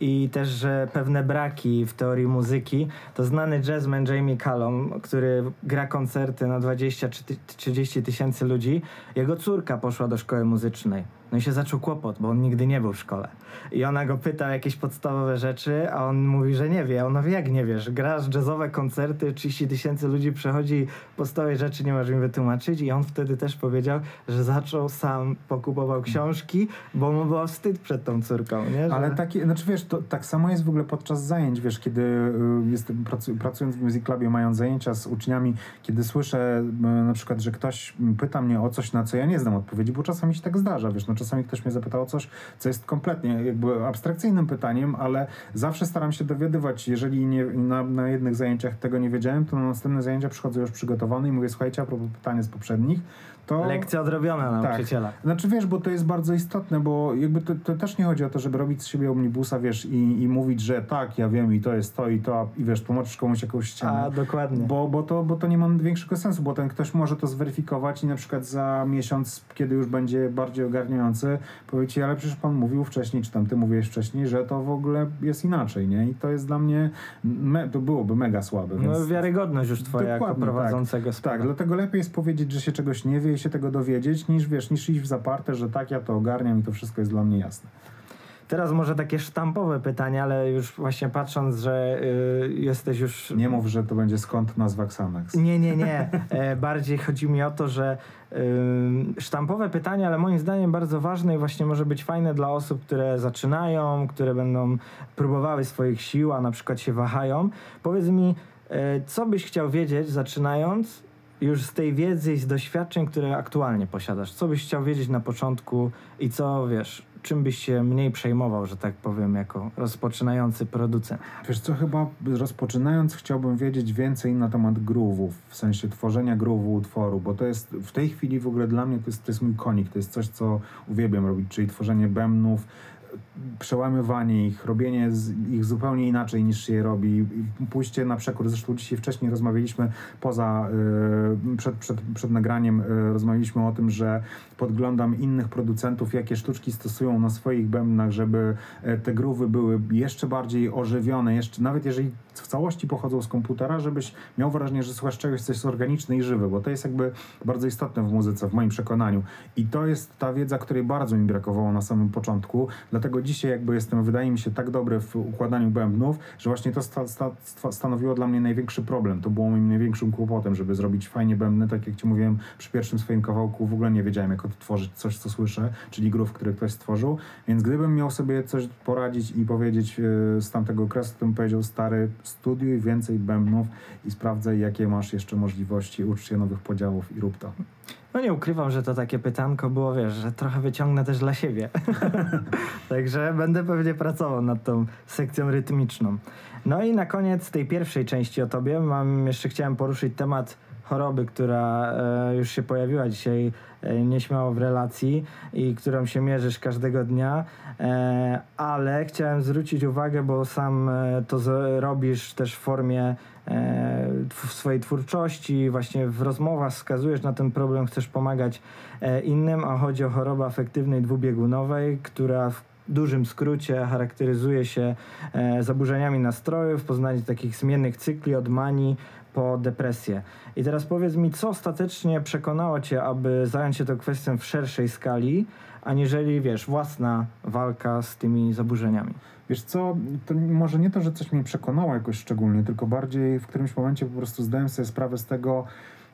i też, że pewne braki w teorii muzyki, to znany jazzman Jamie Callum, który gra koncerty na 20 czy ty- 30 tysięcy ludzi, jego córka poszła do szkoły muzycznej. No i się zaczął kłopot, bo on nigdy nie był w szkole. I ona go pyta o jakieś podstawowe rzeczy, a on mówi, że nie wie. Ona wie, jak nie wiesz. Grasz jazzowe koncerty, 30 tysięcy ludzi przechodzi, podstawowe rzeczy nie możesz mi wytłumaczyć. I on wtedy też powiedział, że zaczął sam, pokupował książki, bo mu było wstyd przed tą córką, nie? Że... Ale takie, znaczy wiesz, to tak samo jest w ogóle podczas zajęć, wiesz, kiedy y, pracu, pracując w Music Clubie, mając zajęcia z uczniami, kiedy słyszę y, na przykład, że ktoś pyta mnie o coś, na co ja nie znam odpowiedzi, bo czasami się tak zdarza, wiesz, no czasami ktoś mnie zapyta o coś, co jest kompletnie jakby abstrakcyjnym pytaniem, ale zawsze staram się dowiadywać, jeżeli nie, na, na jednych zajęciach tego nie wiedziałem, to na następne zajęcia przychodzę już przygotowany i mówię, słuchajcie, a propos pytania z poprzednich, to... Lekcja odrobiona Tak. nauczyciela. Znaczy wiesz, bo to jest bardzo istotne, bo jakby to, to też nie chodzi o to, żeby robić z siebie omnibusa, wiesz, i, i mówić, że tak, ja wiem i to jest to i to, i wiesz, tłumaczysz komuś jakąś ścianę. A, dokładnie. Bo, bo, to, bo to nie ma większego sensu, bo ten ktoś może to zweryfikować i na przykład za miesiąc, kiedy już będzie bardziej ogarniający, powie ci, ale przecież pan mówił wcześniej, czy tam ty mówiłeś wcześniej, że to w ogóle jest inaczej, nie? I to jest dla mnie, me, to byłoby mega słabe. No więc... wiarygodność już twoja jako Dokładnie, tak. prowadzącego sprawy. Tak, dlatego lepiej jest powiedzieć, że się czegoś nie wie i się tego dowiedzieć, niż wiesz, niż iść w zaparte, że tak, ja to ogarniam i to wszystko jest dla mnie jasne. Teraz może takie sztampowe pytanie, ale już właśnie patrząc, że y, jesteś już... Nie mów, że to będzie skąd nazwa Xanax. Nie, nie, nie. E, bardziej chodzi mi o to, że ym, sztampowe pytanie, ale moim zdaniem bardzo ważne i właśnie może być fajne dla osób, które zaczynają, które będą próbowały swoich sił, a na przykład się wahają. Powiedz mi, e, co byś chciał wiedzieć zaczynając już z tej wiedzy i z doświadczeń, które aktualnie posiadasz? Co byś chciał wiedzieć na początku i co, wiesz, czym byś się mniej przejmował, że tak powiem, jako rozpoczynający producent? Wiesz co, chyba rozpoczynając chciałbym wiedzieć więcej na temat groove'ów, w sensie tworzenia groove'u utworu, bo to jest w tej chwili w ogóle dla mnie to jest, to jest mój konik, to jest coś, co uwielbiam robić, czyli tworzenie bębnów, przełamywanie ich, robienie ich zupełnie inaczej niż się je robi, pójście na przekór. Zresztą dzisiaj wcześniej rozmawialiśmy poza, y, przed, przed, przed nagraniem y, rozmawialiśmy o tym, że podglądam innych producentów, jakie sztuczki stosują na swoich bębnach, żeby e, te groove'y były jeszcze bardziej ożywione, jeszcze, nawet jeżeli w całości pochodzą z komputera, żebyś miał wrażenie, że słuchasz czegoś, co jest organiczne i żywe, bo to jest jakby bardzo istotne w muzyce, w moim przekonaniu. I to jest ta wiedza, której bardzo mi brakowało na samym początku, dlatego dzisiaj jakby jestem, wydaje mi się, tak dobry w układaniu bębnów, że właśnie to sta, sta, sta, stanowiło dla mnie największy problem. To było moim największym kłopotem, żeby zrobić fajnie bębny, tak jak ci mówiłem przy pierwszym swoim kawałku, w ogóle nie wiedziałem, jak odtworzyć coś, co słyszę, czyli groove, który ktoś stworzył, więc gdybym miał sobie coś poradzić i powiedzieć yy, z tamtego okresu, to bym powiedział, stary, studiuj więcej bębnów i sprawdzaj, jakie masz jeszcze możliwości, ucz się nowych podziałów i rób to. No nie ukrywam, że to takie pytanko było, wiesz, że trochę wyciągnę też dla siebie. Także będę pewnie pracował nad tą sekcją rytmiczną. No i na koniec tej pierwszej części o tobie mam jeszcze chciałem poruszyć temat choroby, która e, już się pojawiła dzisiaj e, nieśmiało w relacji i którą się mierzysz każdego dnia, e, ale chciałem zwrócić uwagę, bo sam to robisz też w formie w swojej twórczości, właśnie w rozmowach wskazujesz na ten problem, chcesz pomagać innym, a chodzi o chorobę afektywnej dwubiegunowej, która w dużym skrócie charakteryzuje się e, zaburzeniami nastrojów, poznaniem takich zmiennych cykli od manii po depresję. I teraz powiedz mi, co ostatecznie przekonało cię, aby zająć się tą kwestią w szerszej skali, aniżeli, wiesz, własna walka z tymi zaburzeniami? Wiesz co, to może nie to, że coś mnie przekonało jakoś szczególnie, tylko bardziej w którymś momencie po prostu zdałem sobie sprawę z tego,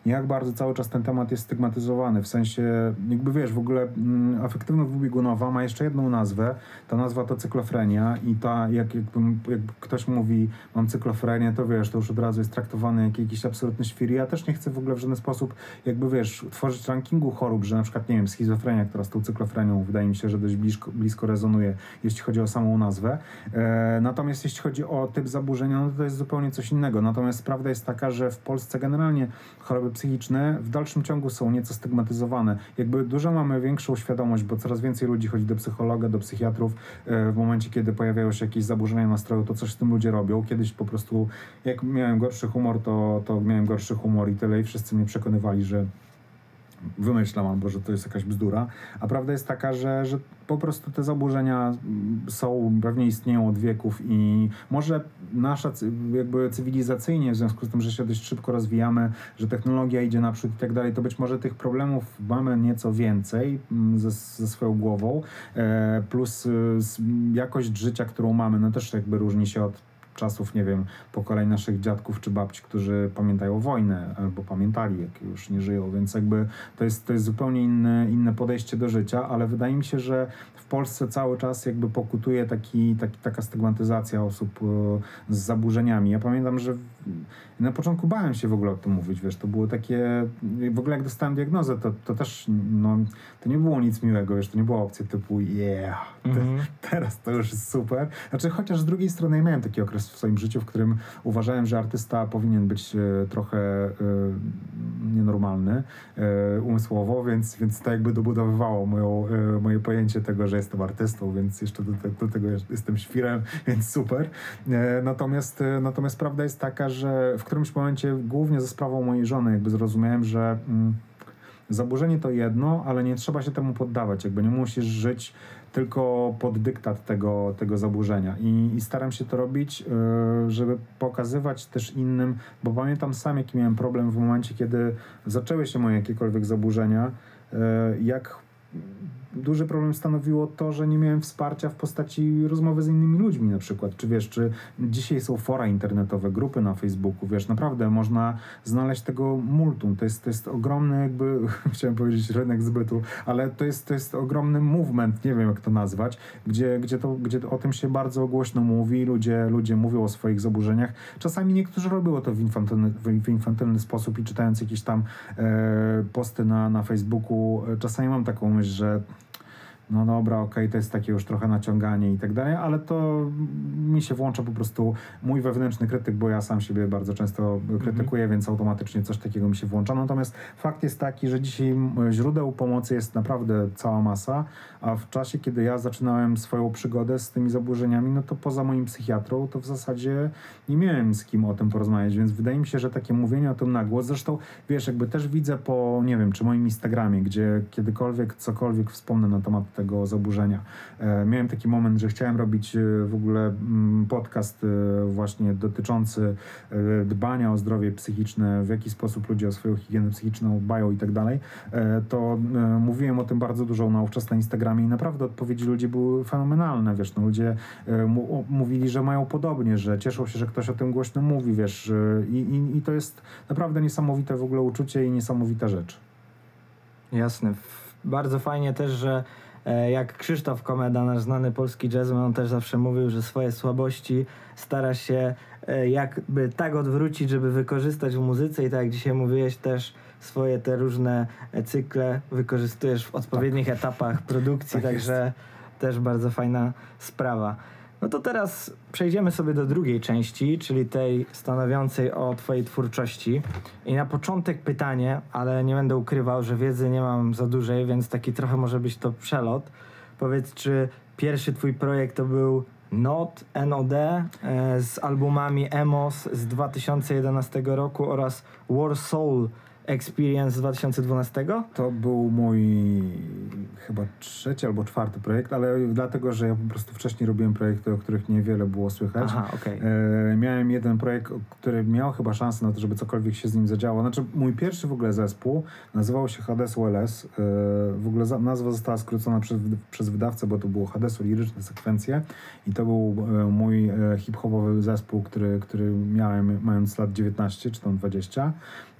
jak bardzo cały czas ten temat jest stygmatyzowany, w sensie, jakby wiesz, w ogóle mm, afektywność dwubiegunowa ma jeszcze jedną nazwę, ta nazwa to cyklofrenia i ta, jak, jakby, jakby ktoś mówi, mam cyklofrenię, to wiesz, to już od razu jest traktowany jak jakiś absolutny świr. Ja też nie chcę w ogóle w żaden sposób, jakby wiesz, tworzyć rankingu chorób, że na przykład, nie wiem, schizofrenia, która z tą cyklofrenią wydaje mi się, że dość blisko, blisko rezonuje, jeśli chodzi o samą nazwę. E, natomiast jeśli chodzi o typ zaburzenia, no to jest zupełnie coś innego. Natomiast prawda jest taka, że w Polsce generalnie choroby psychiczne w dalszym ciągu są nieco stygmatyzowane. Jakby dużo mamy większą świadomość, bo coraz więcej ludzi chodzi do psychologa, do psychiatrów e, w momencie, kiedy pojawiają się jakieś zaburzenia nastroju, to coś z tym ludzie robią. Kiedyś po prostu, jak miałem gorszy humor, to, to miałem gorszy humor i tyle i wszyscy mnie przekonywali, że wymyślam albo że to jest jakaś bzdura. A prawda jest taka, że, że po prostu te zaburzenia są, pewnie istnieją od wieków i może nasza jakby cywilizacyjnie, w związku z tym, że się dość szybko rozwijamy, że technologia idzie naprzód i tak dalej, to być może tych problemów mamy nieco więcej mm, ze, ze swoją głową, e, plus e, jakość życia, którą mamy, no też jakby różni się od czasów, nie wiem, pokoleń naszych dziadków czy babci, którzy pamiętają wojnę albo pamiętali, jak już nie żyją, więc jakby to jest, to jest zupełnie inne, inne podejście do życia, ale wydaje mi się, że w Polsce cały czas jakby pokutuje taki, taki, taka stygmatyzacja osób e, z zaburzeniami. Ja pamiętam, że na początku bałem się w ogóle o tym mówić, wiesz, to było takie, w ogóle jak dostałem diagnozę, to, to też, no, to nie było nic miłego, wiesz, to nie była opcja typu yeah, te, mm -hmm. teraz to już jest super. Znaczy, chociaż z drugiej strony ja miałem taki okres w swoim życiu, w którym uważałem, że artysta powinien być e, trochę e, nienormalny e, umysłowo, więc, więc to jakby dobudowywało moją, e, moje pojęcie tego, że jestem artystą, więc jeszcze do, te, do tego jestem świrem, więc super. E, natomiast, e, natomiast prawda jest taka, że w którymś momencie, głównie ze sprawą mojej żony, jakby zrozumiałem, że mm, zaburzenie to jedno, ale nie trzeba się temu poddawać. Jakby nie musisz żyć tylko pod dyktat tego, tego zaburzenia. I, I, staram się to robić, yy, żeby pokazywać też innym, bo pamiętam sam, jaki miałem problem w momencie, kiedy zaczęły się moje jakiekolwiek zaburzenia, yy, jak duży problem stanowiło to, że nie miałem wsparcia w postaci rozmowy z innymi ludźmi na przykład. Czy wiesz, czy dzisiaj są fora internetowe, grupy na Facebooku, wiesz, naprawdę można znaleźć tego multum. To jest, to jest ogromny jakby, chciałem powiedzieć rynek zbytu, ale to jest, to jest ogromny movement, nie wiem jak to nazwać, gdzie, gdzie, to, gdzie o tym się bardzo głośno mówi, ludzie, ludzie mówią o swoich zaburzeniach. Czasami niektórzy robią to w infantylny, w infantylny sposób i czytając jakieś tam e, posty na, na Facebooku, czasami mam taką myśl, że no dobra, okej, okay, to jest takie już trochę naciąganie i tak dalej, ale to mi się włącza po prostu mój wewnętrzny krytyk, bo ja sam siebie bardzo często krytykuję, mm -hmm. więc automatycznie coś takiego mi się włącza. Natomiast fakt jest taki, że dzisiaj źródeł pomocy jest naprawdę cała masa, a w czasie, kiedy ja zaczynałem swoją przygodę z tymi zaburzeniami, no to poza moim psychiatrą, to w zasadzie nie miałem z kim o tym porozmawiać, więc wydaje mi się, że takie mówienie o tym na głos, zresztą wiesz, jakby też widzę po, nie wiem, czy moim Instagramie, gdzie kiedykolwiek cokolwiek wspomnę na temat tego zaburzenia. E, miałem taki moment, że chciałem robić e, w ogóle mm, podcast e, właśnie dotyczący dbania o zdrowie psychiczne, w jaki sposób ludzie o swoją higienę psychiczną dbają i tak dalej. To mówiłem o tym bardzo dużo na ówczesnym Instagramie i naprawdę odpowiedzi ludzi były fenomenalne, wiesz, no ludzie mówili, że mają podobnie, że cieszą się, że ktoś o tym głośno mówi, wiesz, i, i, i to jest naprawdę niesamowite w ogóle uczucie i niesamowita rzecz. Jasne. Bardzo fajnie też, że E, jak Krzysztof Komeda, nasz znany polski jazzman, on też zawsze mówił, że swoje słabości stara się e, jakby tak odwrócić, żeby wykorzystać w muzyce i tak jak dzisiaj mówiłeś też swoje te różne e, cykle wykorzystujesz w odpowiednich tak. etapach produkcji, tak także jest. też bardzo fajna sprawa. No to teraz przejdziemy sobie do drugiej części, czyli tej stanowiącej o Twojej twórczości. I na początek pytanie, ale nie będę ukrywał, że wiedzy nie mam za dużej, więc taki trochę może być to przelot. Powiedz, czy pierwszy Twój projekt to był Not, NOD e, z albumami Emos z 2011 roku oraz War Soul Experience z 2012? To był mój chyba trzeci albo czwarty projekt, ale dlatego, że ja po prostu wcześniej robiłem projekty, o których niewiele było słychać. Aha, okay. e, miałem jeden projekt, który miał chyba szansę na to, żeby cokolwiek się z nim zadziało. Znaczy, mój pierwszy w ogóle zespół nazywał się Hades OLS. E, w ogóle za, nazwa została skrócona przez, przez wydawcę, bo to było Hadesu Liryczne Sekwencje i to był e, mój e, hip-hopowy zespół, który, który miałem mając lat 19 czy tam 20.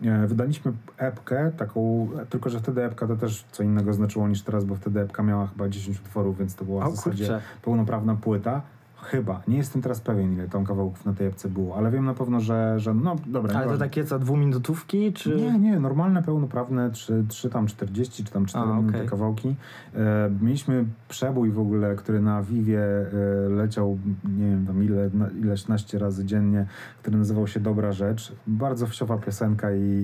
E, wydaliśmy epkę, taką, tylko że wtedy epka to też co innego znaczyło niż teraz, bo wtedy epka miała chyba 10 utworów, więc to była O w zasadzie kurczę. pełnoprawna płyta. Chyba. Nie jestem teraz pewien, ile tam kawałków na tej epce było, ale wiem na pewno, że, że no dobra. Ale to takie co, dwuminutówki, czy... Nie, nie, normalne, pełnoprawne, 3, 3 tam 40 czy tam 4 A, minuty okej. kawałki. E, mieliśmy przebój w ogóle, który na Vivie e, leciał, nie wiem tam ile, na, ileś naście razy dziennie, który nazywał się Dobra Rzecz. Bardzo wsiowa piosenka i,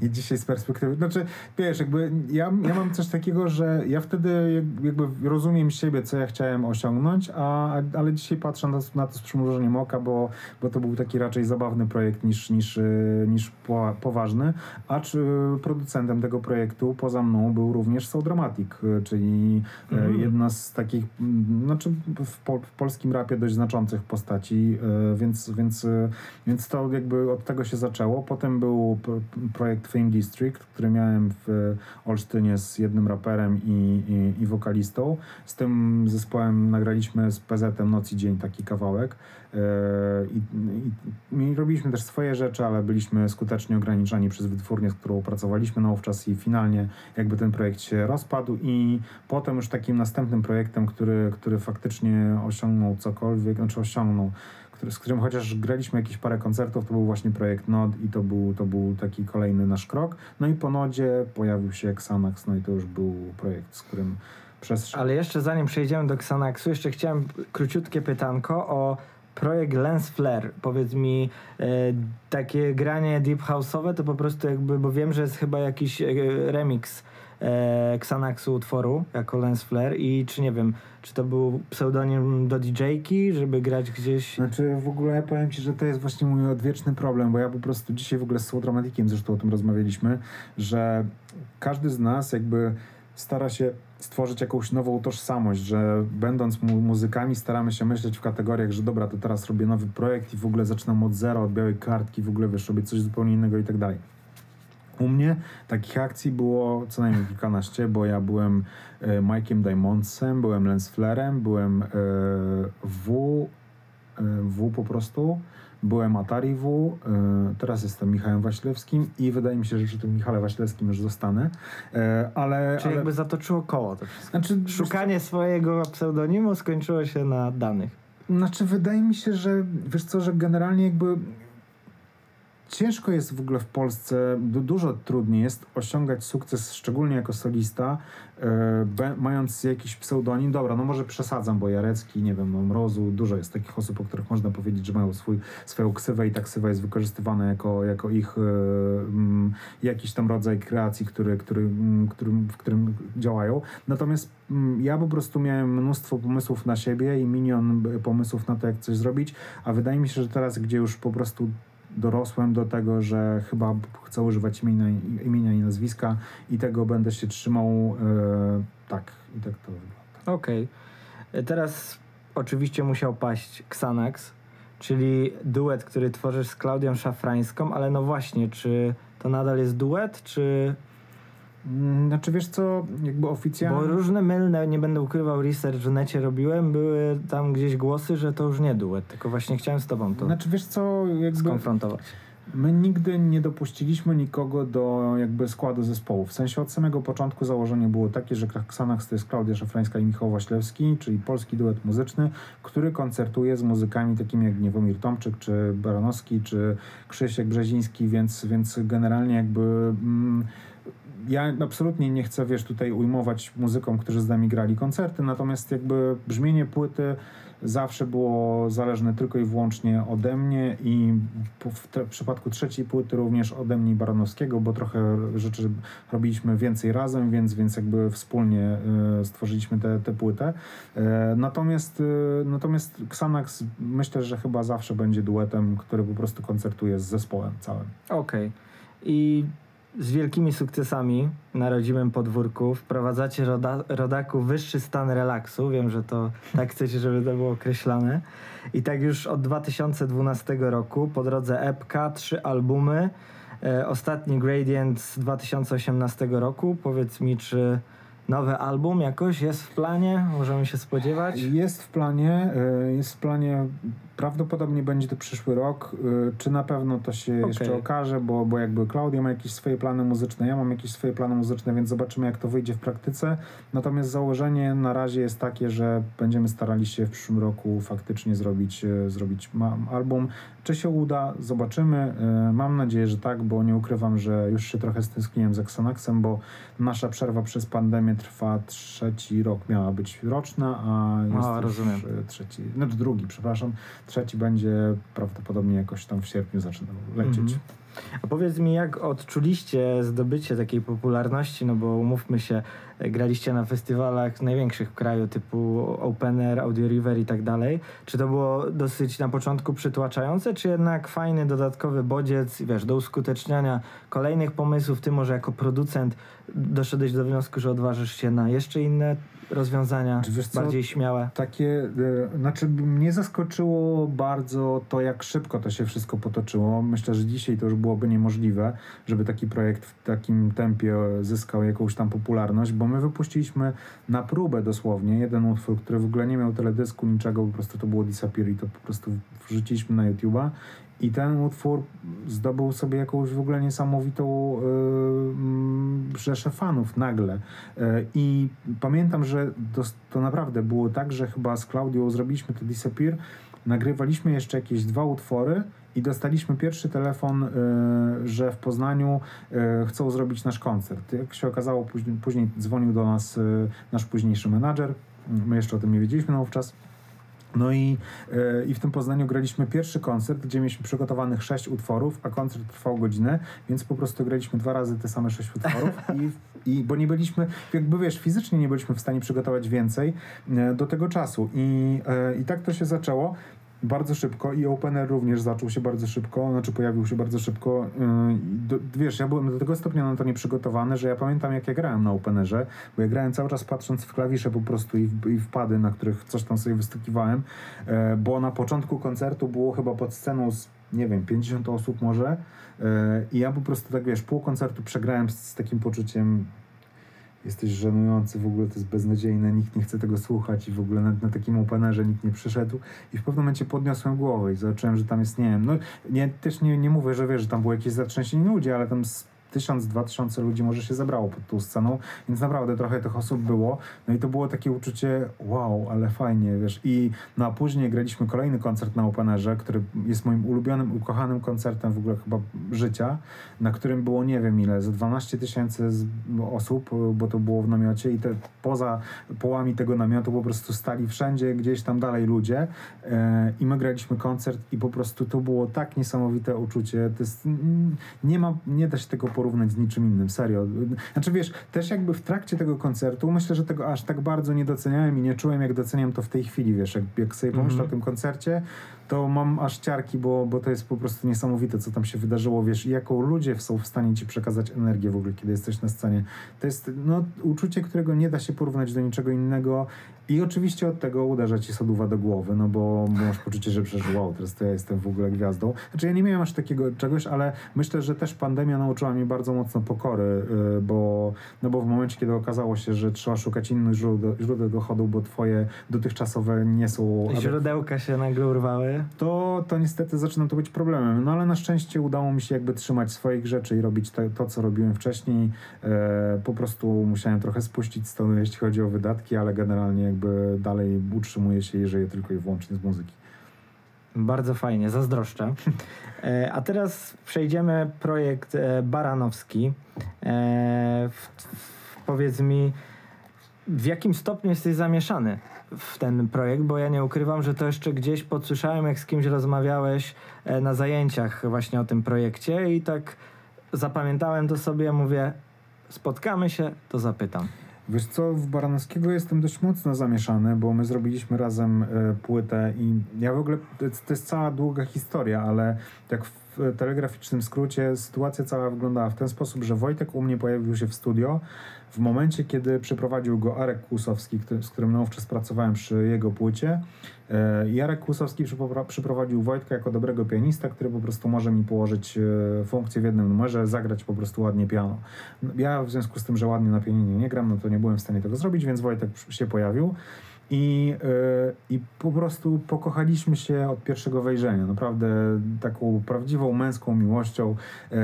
i, i dzisiaj z perspektywy, znaczy wiesz, jakby ja, ja mam coś takiego, że ja wtedy jak- jakby rozumiem siebie, co ja chciałem osiągnąć, a, ale dzisiaj patrzę na, na to z przymrużeniem oka, bo, bo to był taki raczej zabawny projekt niż, niż, e, niż po, poważny, a czy producentem tego projektu poza mną był również Soul Dramatic, e, czyli e, Mhm. jedna z takich, mm, znaczy w, po, w polskim rapie dość znaczących postaci, więc, więc, więc to jakby od tego się zaczęło. Potem był projekt Fame District, który miałem w Olsztynie z jednym raperem i, i, i wokalistą. Z tym zespołem nagraliśmy z PZ-em Noc i Dzień taki kawałek. E, I, i, I robiliśmy też swoje rzeczy, ale byliśmy skutecznie ograniczani przez wytwórnię, z którą pracowaliśmy na ówczas i finalnie jakby ten projekt się rozpadł i potem już takim następnym projektem, który, który faktycznie osiągnął cokolwiek, znaczy osiągnął, z którym chociaż graliśmy jakieś parę koncertów, to był właśnie projekt Nod i to był, to był taki kolejny nasz krok. No i po Nodzie pojawił się Xanax, no i to już był projekt, z którym Ale jeszcze zanim przejdziemy do Xanaxu, jeszcze chciałem króciutkie pytanko o projekt Lens Flare. Powiedz mi, e, takie granie deep house'owe to po prostu jakby, bo wiem, że jest chyba jakiś e, remix e, Xanaxu utworu jako Lens Flare i czy nie wiem, czy to był pseudonim do DJ-ki, żeby grać gdzieś... Znaczy w ogóle ja powiem Ci, że to jest właśnie mój odwieczny problem, bo ja po prostu dzisiaj w ogóle z Słodramatikiem zresztą o tym rozmawialiśmy, że każdy z nas jakby stara się stworzyć jakąś nową tożsamość, że będąc mu muzykami staramy się myśleć w kategoriach, że dobra, to teraz robię nowy projekt i w ogóle zaczynam od zera, od białej kartki, w ogóle wiesz, robię coś zupełnie innego i tak dalej. U mnie takich akcji było co najmniej kilkanaście, bo ja byłem e, Mike'iem Diamondsem, byłem Lens Flarem, byłem e, W, e, W po prostu, byłem Atari W, e, teraz jestem Michałem Waślewskim i wydaje mi się, że przy tym Michale Waślewskim już zostanę, e, ale... Czy ale jakby zatoczyło koło to wszystko? znaczy, Szukanie swojego pseudonimu skończyło się na danych. Znaczy, wydaje mi się, że wiesz co, że generalnie jakby ciężko jest w ogóle w Polsce, du- dużo trudniej jest osiągać sukces, szczególnie jako solista, e, mając jakiś pseudonim. Dobra, no może przesadzam, bo Jarecki, nie wiem, no Mrozu, dużo jest takich osób, o których można powiedzieć, że mają swój, swoją ksywę i ta ksywa jest wykorzystywana jako, jako ich e, mm, jakiś tam rodzaj kreacji, który, który, mm, w którym działają. Natomiast mm, ja po prostu miałem mnóstwo pomysłów na siebie i milion e, pomysłów na to, jak coś zrobić, a wydaje mi się, że teraz, gdzie już po prostu dorosłem do tego, że chyba chcę używać imienia, imienia i nazwiska i tego będę się trzymał e, tak i tak to wygląda. Okej. E, Teraz oczywiście musiał paść Xanax, czyli duet, który tworzysz z Klaudią Szafrańską, ale no właśnie, czy to nadal jest duet, czy... Mm, Znaczy wiesz co, jakby Bo oficjalnie... różne mylne, nie będę ukrywał, research w necie robiłem, były tam gdzieś głosy, że to już nie duet, tylko właśnie chciałem z tobą to Znaczy wiesz co, jakby skonfrontować. my nigdy nie dopuściliśmy nikogo do jakby składu zespołu. W sensie od samego początku założenie było takie, że Xanax to jest Klaudia Szafrańska i Michał Waślewski, czyli polski duet muzyczny, który koncertuje z muzykami takimi jak Niewomir Tomczyk, czy Baranowski, czy Krzysiek Brzeziński, więc, więc generalnie jakby... Mm, ja absolutnie nie chcę, wiesz, tutaj ujmować muzykom, którzy z nami grali koncerty, natomiast jakby brzmienie płyty zawsze było zależne tylko i wyłącznie ode mnie i w, te, w przypadku trzeciej płyty również ode mnie Baranowskiego, bo trochę rzeczy robiliśmy więcej razem, więc, więc jakby wspólnie e, stworzyliśmy tę tę płytę. E, natomiast, e, natomiast Xanax myślę, że chyba zawsze będzie duetem, który po prostu koncertuje z zespołem całym. Okej. I z wielkimi sukcesami na rodzimym podwórku wprowadzacie roda, rodaku wyższy stan relaksu. Wiem, że to tak chcecie, żeby to było określane. I tak już od 2012 roku po drodze epka, trzy albumy. E, ostatni Gradient z 2018 roku. Powiedz mi, czy nowy album jakoś jest w planie? Możemy się spodziewać? Jest w planie, y, jest w planie, prawdopodobnie będzie to przyszły rok. y, Czy na pewno to się Okej. jeszcze okaże, bo, bo jakby Klaudia ma jakieś swoje plany muzyczne, ja mam jakieś swoje plany muzyczne, więc zobaczymy jak to wyjdzie w praktyce. Natomiast założenie na razie jest takie, że będziemy starali się w przyszłym roku faktycznie zrobić, y, zrobić album. Czy się uda? Zobaczymy. Y, Mam nadzieję, że tak, bo nie ukrywam, że już się trochę stęskniłem z Xanaxem, bo nasza przerwa przez pandemię trwa trzeci rok, miała być roczna, a jest A, już trzeci, znaczy drugi, przepraszam. Trzeci będzie prawdopodobnie jakoś tam w sierpniu zaczynał lecieć. Mhm. A powiedz mi, jak odczuliście zdobycie takiej popularności, no bo umówmy się, graliście na festiwalach największych w kraju, typu Open Air, Audio River i tak dalej. Czy to było dosyć na początku przytłaczające, czy jednak fajny, dodatkowy bodziec, wiesz, do uskuteczniania kolejnych pomysłów? Ty może jako producent doszedłeś do wniosku, że odważysz się na jeszcze inne rozwiązania, bardziej śmiałe? Takie, e, znaczy mnie zaskoczyło bardzo to, jak szybko to się wszystko potoczyło. Myślę, że dzisiaj to już byłoby niemożliwe, żeby taki projekt w takim tempie zyskał jakąś tam popularność, bo my wypuściliśmy na próbę dosłownie jeden utwór, który w ogóle nie miał teledysku, niczego, po prostu to było Disappear i to po prostu wrzuciliśmy na YouTube'a. I ten utwór zdobył sobie jakąś w ogóle niesamowitą yy, rzeszę fanów nagle. E, I pamiętam, że to, to naprawdę było tak, że chyba z Klaudią zrobiliśmy to Disappear, nagrywaliśmy jeszcze jakieś dwa utwory i dostaliśmy pierwszy telefon, e, że w Poznaniu e, chcą zrobić nasz koncert. Jak się okazało, później, później dzwonił do nas nasz późniejszy menadżer. My jeszcze o tym nie wiedzieliśmy na wówczas. No i, e, i w tym Poznaniu graliśmy pierwszy koncert, gdzie mieliśmy przygotowanych sześć utworów, a koncert trwał godzinę, więc po prostu graliśmy dwa razy te same sześć utworów i, i bo nie byliśmy, jakby wiesz, fizycznie nie byliśmy w stanie przygotować więcej e, do tego czasu i, e, i tak to się zaczęło. Bardzo szybko i Opener również zaczął się bardzo szybko, znaczy pojawił się bardzo szybko. Yy, wiesz, ja byłem do tego stopnia na to nieprzygotowany, że ja pamiętam jak ja grałem na Openerze, bo ja grałem cały czas patrząc w klawisze po prostu i, i wpady, na których coś tam sobie wystukiwałem, e, bo na początku koncertu było chyba pod sceną z, nie wiem, 50 osób może e, i ja po prostu tak, wiesz, pół koncertu przegrałem z, z takim poczuciem jesteś żenujący, w ogóle to jest beznadziejne, nikt nie chce tego słuchać i w ogóle na, na takim openerze nikt nie przyszedł. I w pewnym momencie podniosłem głowę i zobaczyłem, że tam jest, nie wiem, no nie, też nie, nie mówię, że wiesz, że tam było jakieś zatrzęsienie ludzi, ale tam tysiąc, dwa tysiące ludzi może się zebrało pod tą sceną, więc naprawdę trochę tych osób było, no i to było takie uczucie, wow, ale fajnie, wiesz, i no a później graliśmy kolejny koncert na Openerze, który jest moim ulubionym, ukochanym koncertem w ogóle chyba życia, na którym było nie wiem ile, ze 12 tysięcy osób, bo to było w namiocie i te poza połami tego namiotu po prostu stali wszędzie, gdzieś tam dalej ludzie. E, i my graliśmy koncert i po prostu to było tak niesamowite uczucie, to jest, nie ma, nie da się tego porównać z niczym innym, serio. Znaczy wiesz, też jakby w trakcie tego koncertu, myślę, że tego aż tak bardzo nie doceniałem i nie czułem jak doceniam to w tej chwili, wiesz, jak, jak sobie pomyślę Mhm. o tym koncercie, to mam aż ciarki, bo, bo to jest po prostu niesamowite, co tam się wydarzyło, wiesz, jaką ludzie są w stanie ci przekazać energię w ogóle, kiedy jesteś na scenie. To jest no, uczucie, którego nie da się porównać do niczego innego i oczywiście od tego uderza ci soduwa do głowy, no bo masz poczucie, że przecież wow, teraz to ja jestem w ogóle gwiazdą. Znaczy ja nie miałem aż takiego czegoś, ale myślę, że też pandemia nauczyła mnie bardzo mocno pokory, yy, bo, no bo w momencie, kiedy okazało się, że trzeba szukać innych źródeł, źródeł dochodu, bo twoje dotychczatowe nie są Źródełka się nagle urwały. To, to niestety zaczyna to być problemem. No ale na szczęście udało mi się jakby trzymać swoich rzeczy i robić te, to, co robiłem wcześniej. E, po prostu musiałem trochę spuścić stonu, jeśli chodzi o wydatki, ale generalnie jakby dalej utrzymuję się i żyję tylko i wyłącznie z muzyki. Bardzo fajnie, zazdroszczę. E, a teraz przejdziemy projekt e, Baranowski. E, w, w, powiedz mi, w jakim stopniu jesteś zamieszany w ten projekt, bo ja nie ukrywam, że to jeszcze gdzieś podsłyszałem, jak z kimś rozmawiałeś e, na zajęciach właśnie o tym projekcie i tak zapamiętałem to sobie, mówię, spotkamy się, to zapytam. Wiesz co, w Baranowskiego jestem dość mocno zamieszany, bo my zrobiliśmy razem e, płytę i ja w ogóle, to jest, cała długa historia, ale jak w, w telegraficznym skrócie sytuacja cała wyglądała w ten sposób, że Wojtek u mnie pojawił się w studio w momencie, kiedy przyprowadził go Arek Kłusowski, z którym naówczas pracowałem przy jego płycie. E, Jarek Kłusowski przyprowadził Wojtka jako dobrego pianista, który po prostu może mi położyć e, funkcję w jednym numerze, zagrać po prostu ładnie piano. Ja w związku z tym, że ładnie na pianinie nie gram, no to nie byłem w stanie tego zrobić, więc Wojtek się pojawił. I, yy, I po prostu pokochaliśmy się od pierwszego wejrzenia. Naprawdę taką prawdziwą męską miłością, yy,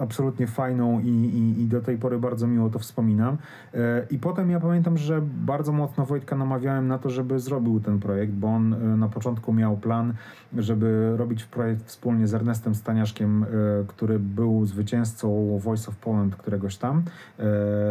absolutnie fajną i, i, i, do tej pory bardzo miło to wspominam. Yy, I potem ja pamiętam, że bardzo mocno Wojtka namawiałem na to, żeby zrobił ten projekt, bo on na początku miał plan, żeby robić projekt wspólnie z Ernestem Staniaszkiem, który był zwycięzcą Voice of Poland któregoś tam.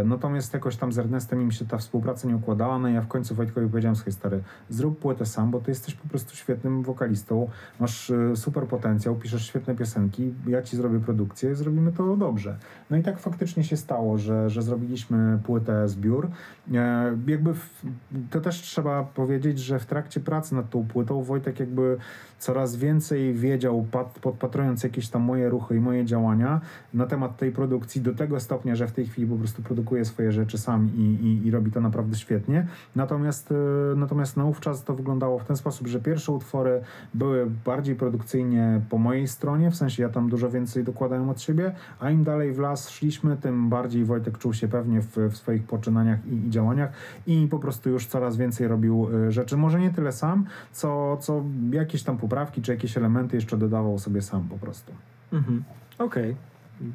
Natomiast jakoś tam z Ernestem im się ta współpraca nie układała, no i ja w końcu Wojtkowi powiedziałem, słuchaj stary, zrób płytę sam, bo ty jesteś po prostu świetnym wokalistą, masz e, super potencjał, piszesz świetne piosenki, ja ci zrobię produkcję, zrobimy to dobrze. No i tak faktycznie się stało, że, że zrobiliśmy płytę zbiór. E, jakby w, to też trzeba powiedzieć, że w trakcie pracy nad tą płytą Wojtek jakby coraz więcej wiedział, pat, podpatrując jakieś tam moje ruchy i moje działania na temat tej produkcji do tego stopnia, że w tej chwili po prostu produkuje swoje rzeczy sam i, i, i robi to naprawdę świetnie. Natomiast, e, natomiast naówczas to wyglądało w ten sposób, że pierwsze utwory były bardziej produkcyjnie po mojej stronie, w sensie ja tam dużo więcej dokładałem od siebie, a im dalej w las szliśmy, tym bardziej Wojtek czuł się pewnie w, w swoich poczynaniach i, i działaniach i po prostu już coraz więcej robił e, rzeczy. Może nie tyle sam, co, co jakieś tam poprawki, czy jakieś elementy jeszcze dodawał sobie sam po prostu. Mhm. Okej. Okay.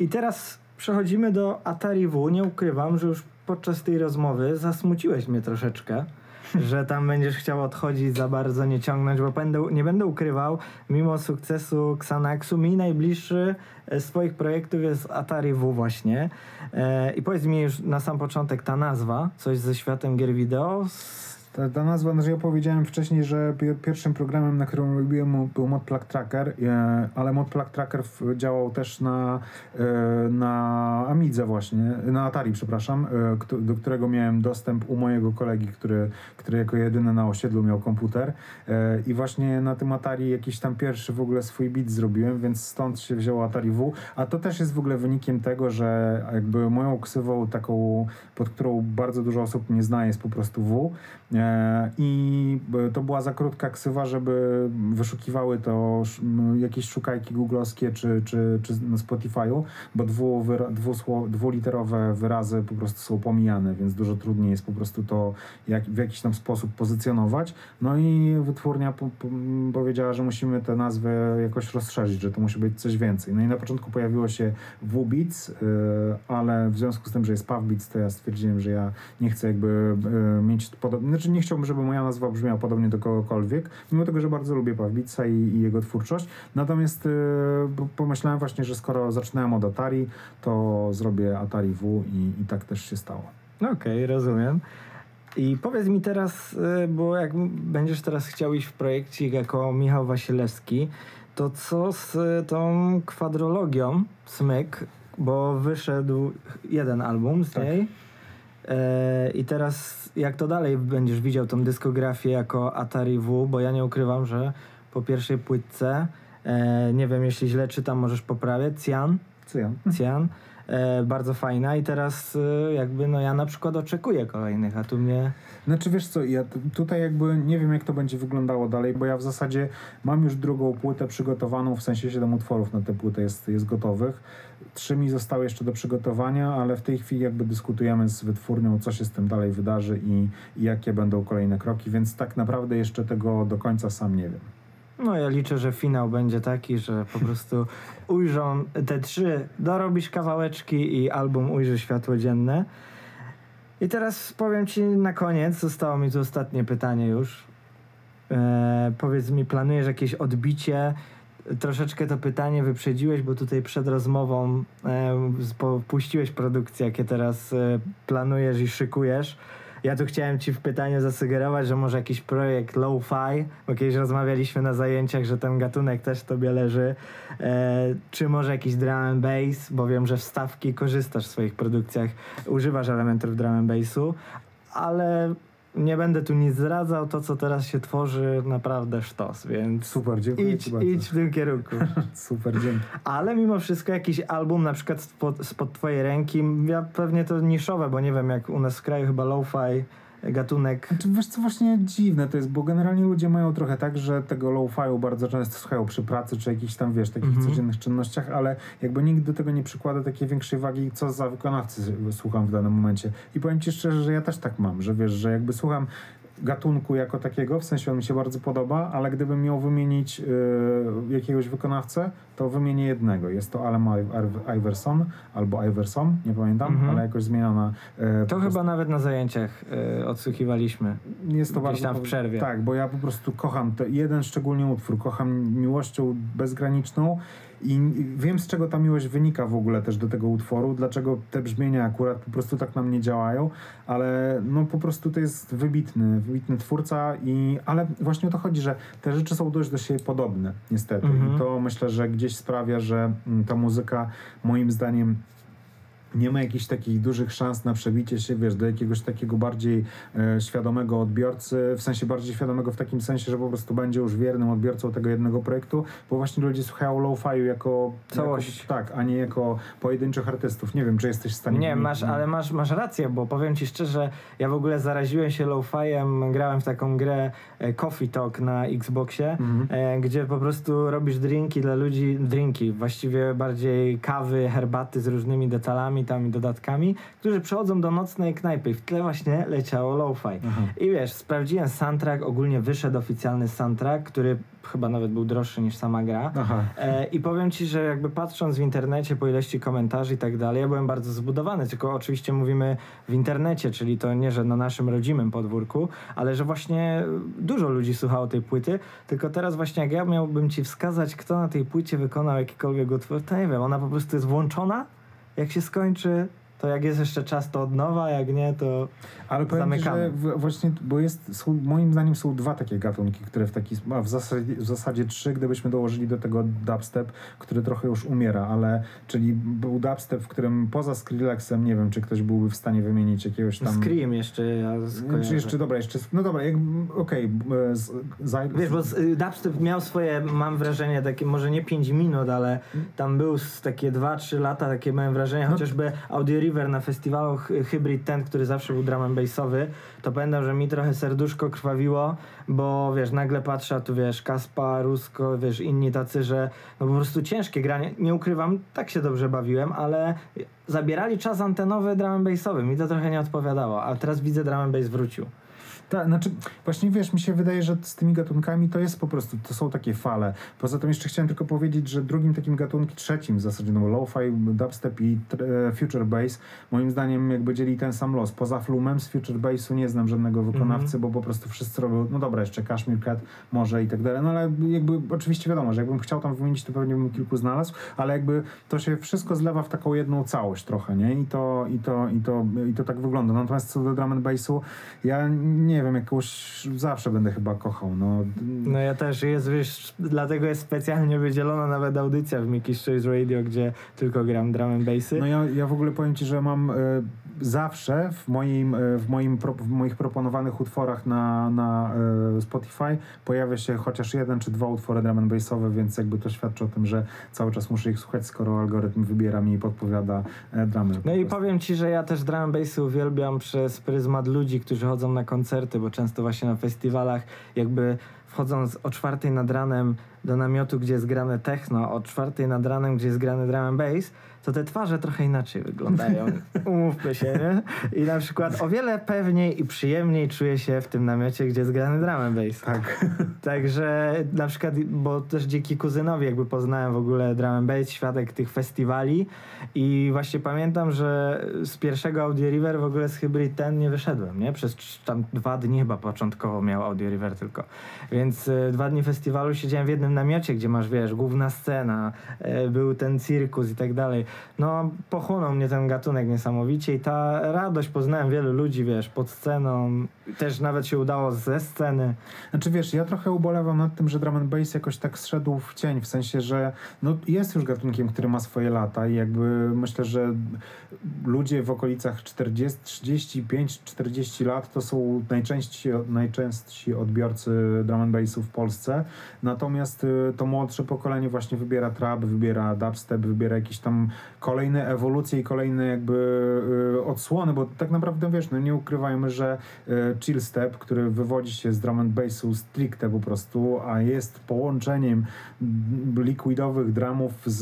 I teraz przechodzimy do Atari W. Nie ukrywam, że już podczas tej rozmowy zasmuciłeś mnie troszeczkę, że tam będziesz chciał odchodzić za bardzo, nie ciągnąć, bo będę, nie będę ukrywał, mimo sukcesu Xanaxu, mi najbliższy z swoich projektów jest Atari W właśnie. E, I powiedz mi już na sam początek ta nazwa, coś ze światem gier wideo, ta, ta nazwa, że ja powiedziałem wcześniej, że pierwszym programem, na którym robiłem był Modplug Tracker, e, ale Modplug Tracker działał też na, e, na Amidze właśnie, na Atari, przepraszam, e, do którego miałem dostęp u mojego kolegi, który, który jako jedyny na osiedlu miał komputer. I właśnie na tym Atari jakiś tam pierwszy w ogóle swój bit zrobiłem, więc stąd się wzięło Atari W, a to też jest w ogóle wynikiem tego, że jakby moją ksywą taką, pod którą bardzo dużo osób nie zna jest po prostu W, I to była za krótka ksywa, żeby wyszukiwały to jakieś szukajki googlowskie czy, czy, czy na Spotify'u, bo dwu, dwu, dwuliterowe wyrazy po prostu są pomijane, więc dużo trudniej jest po prostu to jak, w jakiś tam sposób pozycjonować. No i wytwórnia po, po, powiedziała, że musimy tę nazwę jakoś rozszerzyć, że to musi być coś więcej. No i na początku pojawiło się WBeats, e, ale w związku z tym, że jest PavBeats, to ja stwierdziłem, że ja nie chcę jakby e, mieć podobne, znaczy nie chciałbym, żeby moja nazwa brzmiała podobnie do kogokolwiek, mimo tego, że bardzo lubię Pawlica i, i jego twórczość. Natomiast yy, pomyślałem właśnie, że skoro zaczynałem od Atari, to zrobię Atari W i, i tak też się stało. Okej, okay, rozumiem. I powiedz mi teraz, y, bo jak będziesz teraz chciał iść w projekcie jako Michał Wasilewski, to co z tą kwadrologią Smyk, bo wyszedł jeden album z tak. niej. E, I teraz jak to dalej będziesz widział tą dyskografię jako Atari W, bo ja nie ukrywam, że po pierwszej płytce, e, nie wiem jeśli źle czytam, możesz poprawiać, Cian. Cian. Cian. E, bardzo fajna i teraz e, jakby no ja na przykład oczekuję kolejnych, a tu mnie... Znaczy wiesz co, ja tutaj jakby nie wiem jak to będzie wyglądało dalej, bo ja w zasadzie mam już drugą płytę przygotowaną, w sensie 7 utworów na tę płytę jest, jest gotowych. Trzy mi zostały jeszcze do przygotowania, ale w tej chwili jakby dyskutujemy z wytwórnią, co się z tym dalej wydarzy i, i jakie będą kolejne kroki, więc tak naprawdę jeszcze tego do końca sam nie wiem. No ja liczę, że finał będzie taki, że po prostu ujrzą te trzy, dorobisz kawałeczki i album ujrzy światło dzienne. I teraz powiem ci na koniec, zostało mi tu ostatnie pytanie już. E, powiedz mi, planujesz jakieś odbicie? Troszeczkę to pytanie wyprzedziłeś, bo tutaj przed rozmową e, puściłeś produkcję, jakie teraz e, planujesz i szykujesz. Ja tu chciałem ci w pytaniu zasugerować, że może jakiś projekt low-fi, bo kiedyś rozmawialiśmy na zajęciach, że ten gatunek też tobie leży. E, czy może jakiś drum and bass, bo wiem, że wstawki korzystasz w swoich produkcjach, używasz elementów drum and bassu, ale nie będę tu nic zdradzał, to co teraz się tworzy naprawdę sztos, więc Super, dziękuję idź, idź w tym kierunku. Super, dzięki. Ale mimo wszystko jakiś album na przykład spod, spod twojej ręki, ja pewnie to niszowe, bo nie wiem jak u nas w kraju chyba lo-fi gatunek. Znaczy, wiesz co, właśnie dziwne to jest, bo generalnie ludzie mają trochę tak, że tego low-fi'u bardzo często słuchają przy pracy, czy jakichś tam, wiesz, takich Mhm. codziennych czynnościach, ale jakby nikt do tego nie przykłada takiej większej wagi, co za wykonawcy słucham w danym momencie. I powiem ci szczerze, że ja też tak mam, że wiesz, że jakby słucham gatunku jako takiego, w sensie on mi się bardzo podoba, ale gdybym miał wymienić y, jakiegoś wykonawcę, to wymienię jednego. Jest to Alem Iv- Iverson albo Iverson, nie pamiętam, Mhm. ale jakoś zmieniona. y, To chyba nawet na zajęciach y, odsłuchiwaliśmy. jest to bardzo. tam w przerwie. Tak, bo ja po prostu kocham te, jeden szczególnie utwór, kocham miłością bezgraniczną i wiem z czego ta miłość wynika w ogóle też do tego utworu, dlaczego te brzmienia akurat po prostu tak na mnie działają, ale no po prostu to jest wybitny, wybitny twórca i ale właśnie o to chodzi, że te rzeczy są dość do siebie podobne niestety Mhm. i to myślę, że gdzieś sprawia, że mm, ta muzyka moim zdaniem nie ma jakichś takich dużych szans na przebicie się, wiesz, do jakiegoś takiego bardziej e, świadomego odbiorcy, w sensie bardziej świadomego w takim sensie, że po prostu będzie już wiernym odbiorcą tego jednego projektu, bo właśnie ludzie słuchają low-fi'u jako Całość. Jako, tak, a nie jako pojedynczych artystów. Nie wiem, czy jesteś w stanie... Nie, masz, ale masz, masz rację, bo powiem ci szczerze, ja w ogóle zaraziłem się lo-fiem, grałem w taką grę e, Coffee Talk na Xboxie, Mhm. e, gdzie po prostu robisz drinki dla ludzi, drinki, właściwie bardziej kawy, herbaty z różnymi detalami tam i dodatkami, którzy przychodzą do nocnej knajpy i w tle właśnie leciało lo-fi. Aha. I wiesz, sprawdziłem soundtrack, ogólnie wyszedł oficjalny soundtrack, który chyba nawet był droższy niż sama gra. E, I powiem ci, że jakby patrząc w internecie po ilości komentarzy i tak dalej, ja byłem bardzo zbudowany, tylko oczywiście mówimy w internecie, czyli to nie, że na naszym rodzimym podwórku, ale że właśnie dużo ludzi słuchało tej płyty, tylko teraz właśnie jak ja miałbym ci wskazać, kto na tej płycie wykonał jakikolwiek utwór, to nie wiem, ona po prostu jest włączona, jak się skończy, to jak jest jeszcze czas, to od nowa, jak nie, to Ale powiem ci, Zamykamy. że w, właśnie, bo jest, są, moim zdaniem są dwa takie gatunki, które w taki, a w zasadzie, w zasadzie trzy, gdybyśmy dołożyli do tego dubstep, który trochę już umiera, ale, czyli był dubstep, w którym poza Skrillexem, nie wiem, czy ktoś byłby w stanie wymienić jakiegoś tam... Scream jeszcze ja Czy jeszcze, dobra, jeszcze, no dobra, jak, okej, e, z- za- Wiesz, bo y, dubstep miał swoje, mam wrażenie, takie może nie 5 minut, ale tam był z takie 2-3 lata, takie miałem wrażenie, No- chociażby Audio River na festiwalu Hy- Hybrid ten, który zawsze był drum bassowy, to pamiętam, że mi trochę serduszko krwawiło, bo wiesz, nagle patrzę, tu wiesz, Kaspa, Rusko, wiesz, inni tacy, że no po prostu ciężkie granie, nie ukrywam, tak się dobrze bawiłem, ale zabierali czas antenowy drum bassowy, mi to trochę nie odpowiadało, a teraz widzę drum bass wrócił. Tak, znaczy, właśnie wiesz, mi się wydaje, że z tymi gatunkami to jest po prostu, to są takie fale. Poza tym jeszcze chciałem tylko powiedzieć, że drugim takim gatunkiem, trzecim w zasadzie, no lo-fi, dubstep i e, future bass, moim zdaniem jakby dzieli ten sam los. Poza Flumem z future bassu nie znam żadnego wykonawcy, bo po prostu wszyscy robią, no dobra, jeszcze Kashmir Cat może i tak dalej, no ale jakby oczywiście wiadomo, że jakbym chciał tam wymienić, to pewnie bym kilku znalazł, ale jakby to się wszystko zlewa w taką jedną całość trochę, nie? I to, i to, i to, i to tak wygląda. Natomiast co do drum and bassu, ja nie wiem, jakąś zawsze będę chyba kochał, no. No ja też, jest, wiesz, dlatego jest specjalnie wydzielona nawet audycja w Mickey's Choice Radio, gdzie tylko gram drum and bassy. No ja, ja w ogóle powiem Ci, że mam e, zawsze w, moim, e, w, moim w moich proponowanych utworach na, na e, Spotify pojawia się chociaż jeden czy dwa utwory drum and bassowe, więc jakby to świadczy o tym, że cały czas muszę ich słuchać, skoro algorytm wybiera mi i podpowiada e, dramy. po No i powiem ci, że ja też drum and bassy uwielbiam przez pryzmat ludzi, którzy chodzą na koncerty, bo często właśnie na festiwalach jakby wchodząc o czwartej nad ranem do namiotu, gdzie jest grane techno, o czwartej nad ranem, gdzie jest grane drum and bass, to te twarze trochę inaczej wyglądają. Umówmy się, nie? I na przykład o wiele pewniej i przyjemniej czuję się w tym namiocie, gdzie jest grany drum and bass. Tak. Także na przykład, bo też dzięki kuzynowi jakby poznałem w ogóle drum and bass, świadek tych festiwali i właśnie pamiętam, że z pierwszego Audio River w ogóle z Hybrid ten nie wyszedłem, nie? Przez tam dwa dni chyba początkowo miał Audio River tylko. Więc y, dwa dni festiwalu siedziałem w jednym namiocie, gdzie masz, wiesz, główna scena, e, był ten cirkus i tak dalej. No, pochłonął mnie ten gatunek niesamowicie i ta radość, poznałem wielu ludzi, wiesz, pod sceną, też nawet się udało ze sceny. Znaczy wiesz, ja trochę ubolewam nad tym, że drum and bass jakoś tak zszedł w cień, w sensie, że no, jest już gatunkiem, który ma swoje lata i jakby myślę, że ludzie w okolicach 40, 35, 40 lat to są najczęściej, najczęstsi odbiorcy drum and bassu w Polsce, natomiast y, to młodsze pokolenie właśnie wybiera trap, wybiera dubstep, wybiera jakieś tam kolejne ewolucje i kolejne jakby y, odsłony, bo tak naprawdę wiesz, no nie ukrywajmy, że y, chill step, który wywodzi się z drum and bassu stricte po prostu, a jest połączeniem likwidowych dramów z,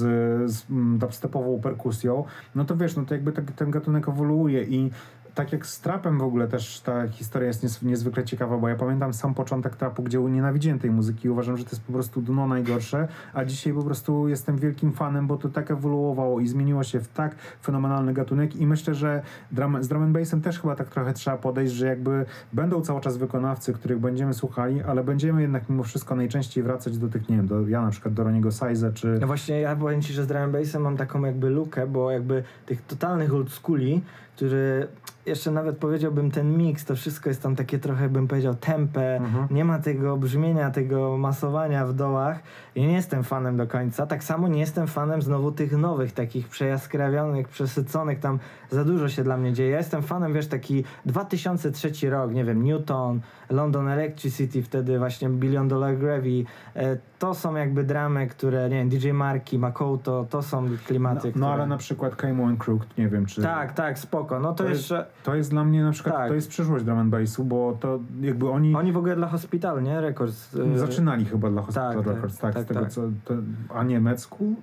z mm, dubstepową perkusją, no to wiesz, no to jakby tak, ten gatunek ewoluuje i tak jak z trapem w ogóle też ta historia jest niezwykle ciekawa, bo ja pamiętam sam początek trapu, gdzie nienawidziłem tej muzyki, uważam, że to jest po prostu dno najgorsze, a dzisiaj po prostu jestem wielkim fanem, bo to tak ewoluowało i zmieniło się w tak fenomenalny gatunek i myślę, że drum, z drum and bassem też chyba tak trochę trzeba podejść, że jakby będą cały czas wykonawcy, których będziemy słuchali, ale będziemy jednak mimo wszystko najczęściej wracać do tych, nie wiem, do, ja na przykład do Roniego Size, czy... No właśnie, ja powiem Ci, że z drum and bassem mam taką jakby lukę, bo jakby tych totalnych old schooli, który jeszcze nawet powiedziałbym ten miks, to wszystko jest tam takie trochę, bym powiedział, tempe, Mhm. nie ma tego brzmienia, tego masowania w dołach. Ja nie jestem fanem do końca. Tak samo nie jestem fanem znowu tych nowych, takich przejaskrawionych, przesyconych, tam za dużo się dla mnie dzieje. Ja jestem fanem, wiesz, taki 2003 rok, nie wiem, Newton, London Electricity, wtedy właśnie Billion Dollar Gravy. E, to są jakby dramy, które, nie wiem, DJ Marki, Makoto, to są No, klimaty, no które... ale na przykład Camo and Crooked, nie wiem, czy... Tak, tak, spoko. No to, To jest- jeszcze... To jest dla mnie na przykład, Tak. to jest przyszłość drum and bassu, bo to jakby oni, Oni w ogóle dla Hospital, nie? Records. e, zaczynali chyba dla Hospital tak, tak, Records, tak, tak, z tego tak. co, to, a nie School?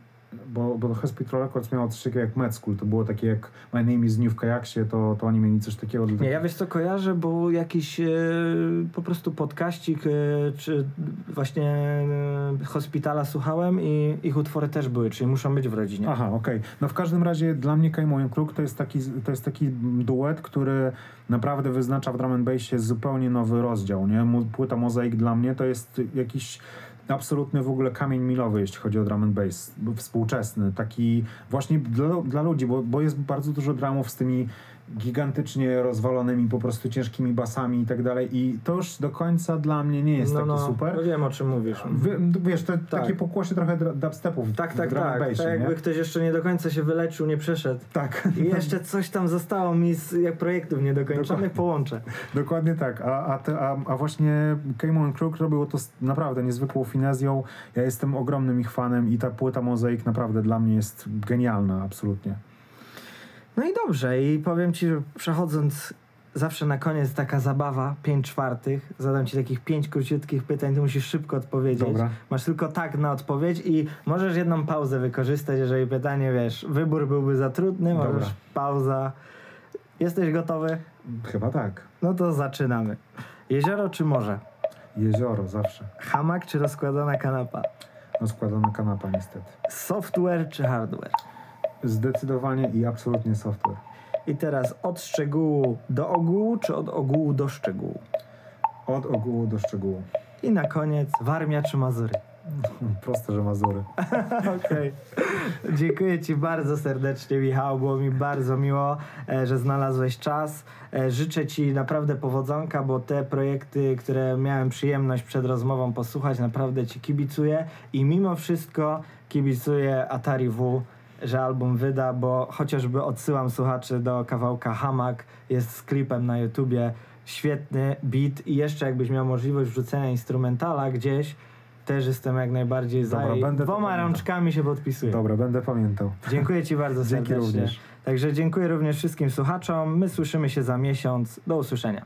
Bo, bo Hospital Records miało coś takiego jak Med School, to było takie jak My Name is New w Kajaksie, to, to oni mieli coś takiego. Nie, ja wiesz co kojarzę, bo jakiś e, po prostu podkaścik, e, czy właśnie e, Hospitala słuchałem i ich utwory też były, czyli muszą być w rodzinie. Aha, okej. No w każdym razie dla mnie and Crook to jest taki, to jest taki duet, który naprawdę wyznacza w drum and bassie zupełnie nowy rozdział, nie? Płyta Mozaik dla mnie to jest jakiś absolutny w ogóle kamień milowy, jeśli chodzi o drum and bass, współczesny, taki właśnie dla, dla ludzi, bo, bo jest bardzo dużo dramów z tymi gigantycznie rozwalonymi po prostu ciężkimi basami i tak dalej i to już do końca dla mnie nie jest no, taki no, super. No wiem o czym mówisz. Wy, wiesz, to takie pokłosie trochę dubstepów Tak, tak, tak. bassie, Tak jakby ktoś jeszcze nie do końca się wyleczył, nie przeszedł. Tak. I jeszcze coś tam zostało mi z jak projektów niedokończonych, Dokładnie. połączę. Dokładnie tak, a, a, te, a, a właśnie Came on Crook robiło to z naprawdę niezwykłą finezją. Ja jestem ogromnym ich fanem i ta płyta Mozaik naprawdę dla mnie jest genialna, absolutnie. No i dobrze, i powiem ci, że przechodząc zawsze na koniec taka zabawa, 5 czwartych, zadam ci takich pięć króciutkich pytań, ty musisz szybko odpowiedzieć. Dobra. Masz tylko tak na odpowiedź i możesz jedną pauzę wykorzystać, jeżeli pytanie, wiesz, wybór byłby za trudny, Dobra. możesz pauza. Jesteś gotowy? Chyba tak. No to zaczynamy. Jezioro czy morze? Jezioro zawsze. Hamak czy rozkładana kanapa? Rozkładana kanapa niestety. Software czy hardware? Zdecydowanie i absolutnie software. I teraz od szczegółu do ogółu, czy od ogółu do szczegółu? Od ogółu do szczegółu. I na koniec Warmia czy Mazury? Proste, że Mazury. Okej. Dziękuję Ci bardzo serdecznie, Michał. Było mi bardzo miło, e, że znalazłeś czas. E, Życzę Ci naprawdę powodzonka, bo te projekty, które miałem przyjemność przed rozmową posłuchać, naprawdę Ci kibicuję. I mimo wszystko kibicuję Atari W, że album wyda, bo chociażby odsyłam słuchaczy do kawałka Hamak, jest z klipem na YouTubie. Świetny beat i jeszcze jakbyś miał możliwość wrzucenia instrumentala gdzieś, też jestem jak najbardziej za Dobra, i będę dwoma rączkami się podpisuję. Dobra, będę pamiętał. Dziękuję Ci bardzo Dzięki serdecznie. również. Także dziękuję również wszystkim słuchaczom. My słyszymy się za miesiąc. Do usłyszenia.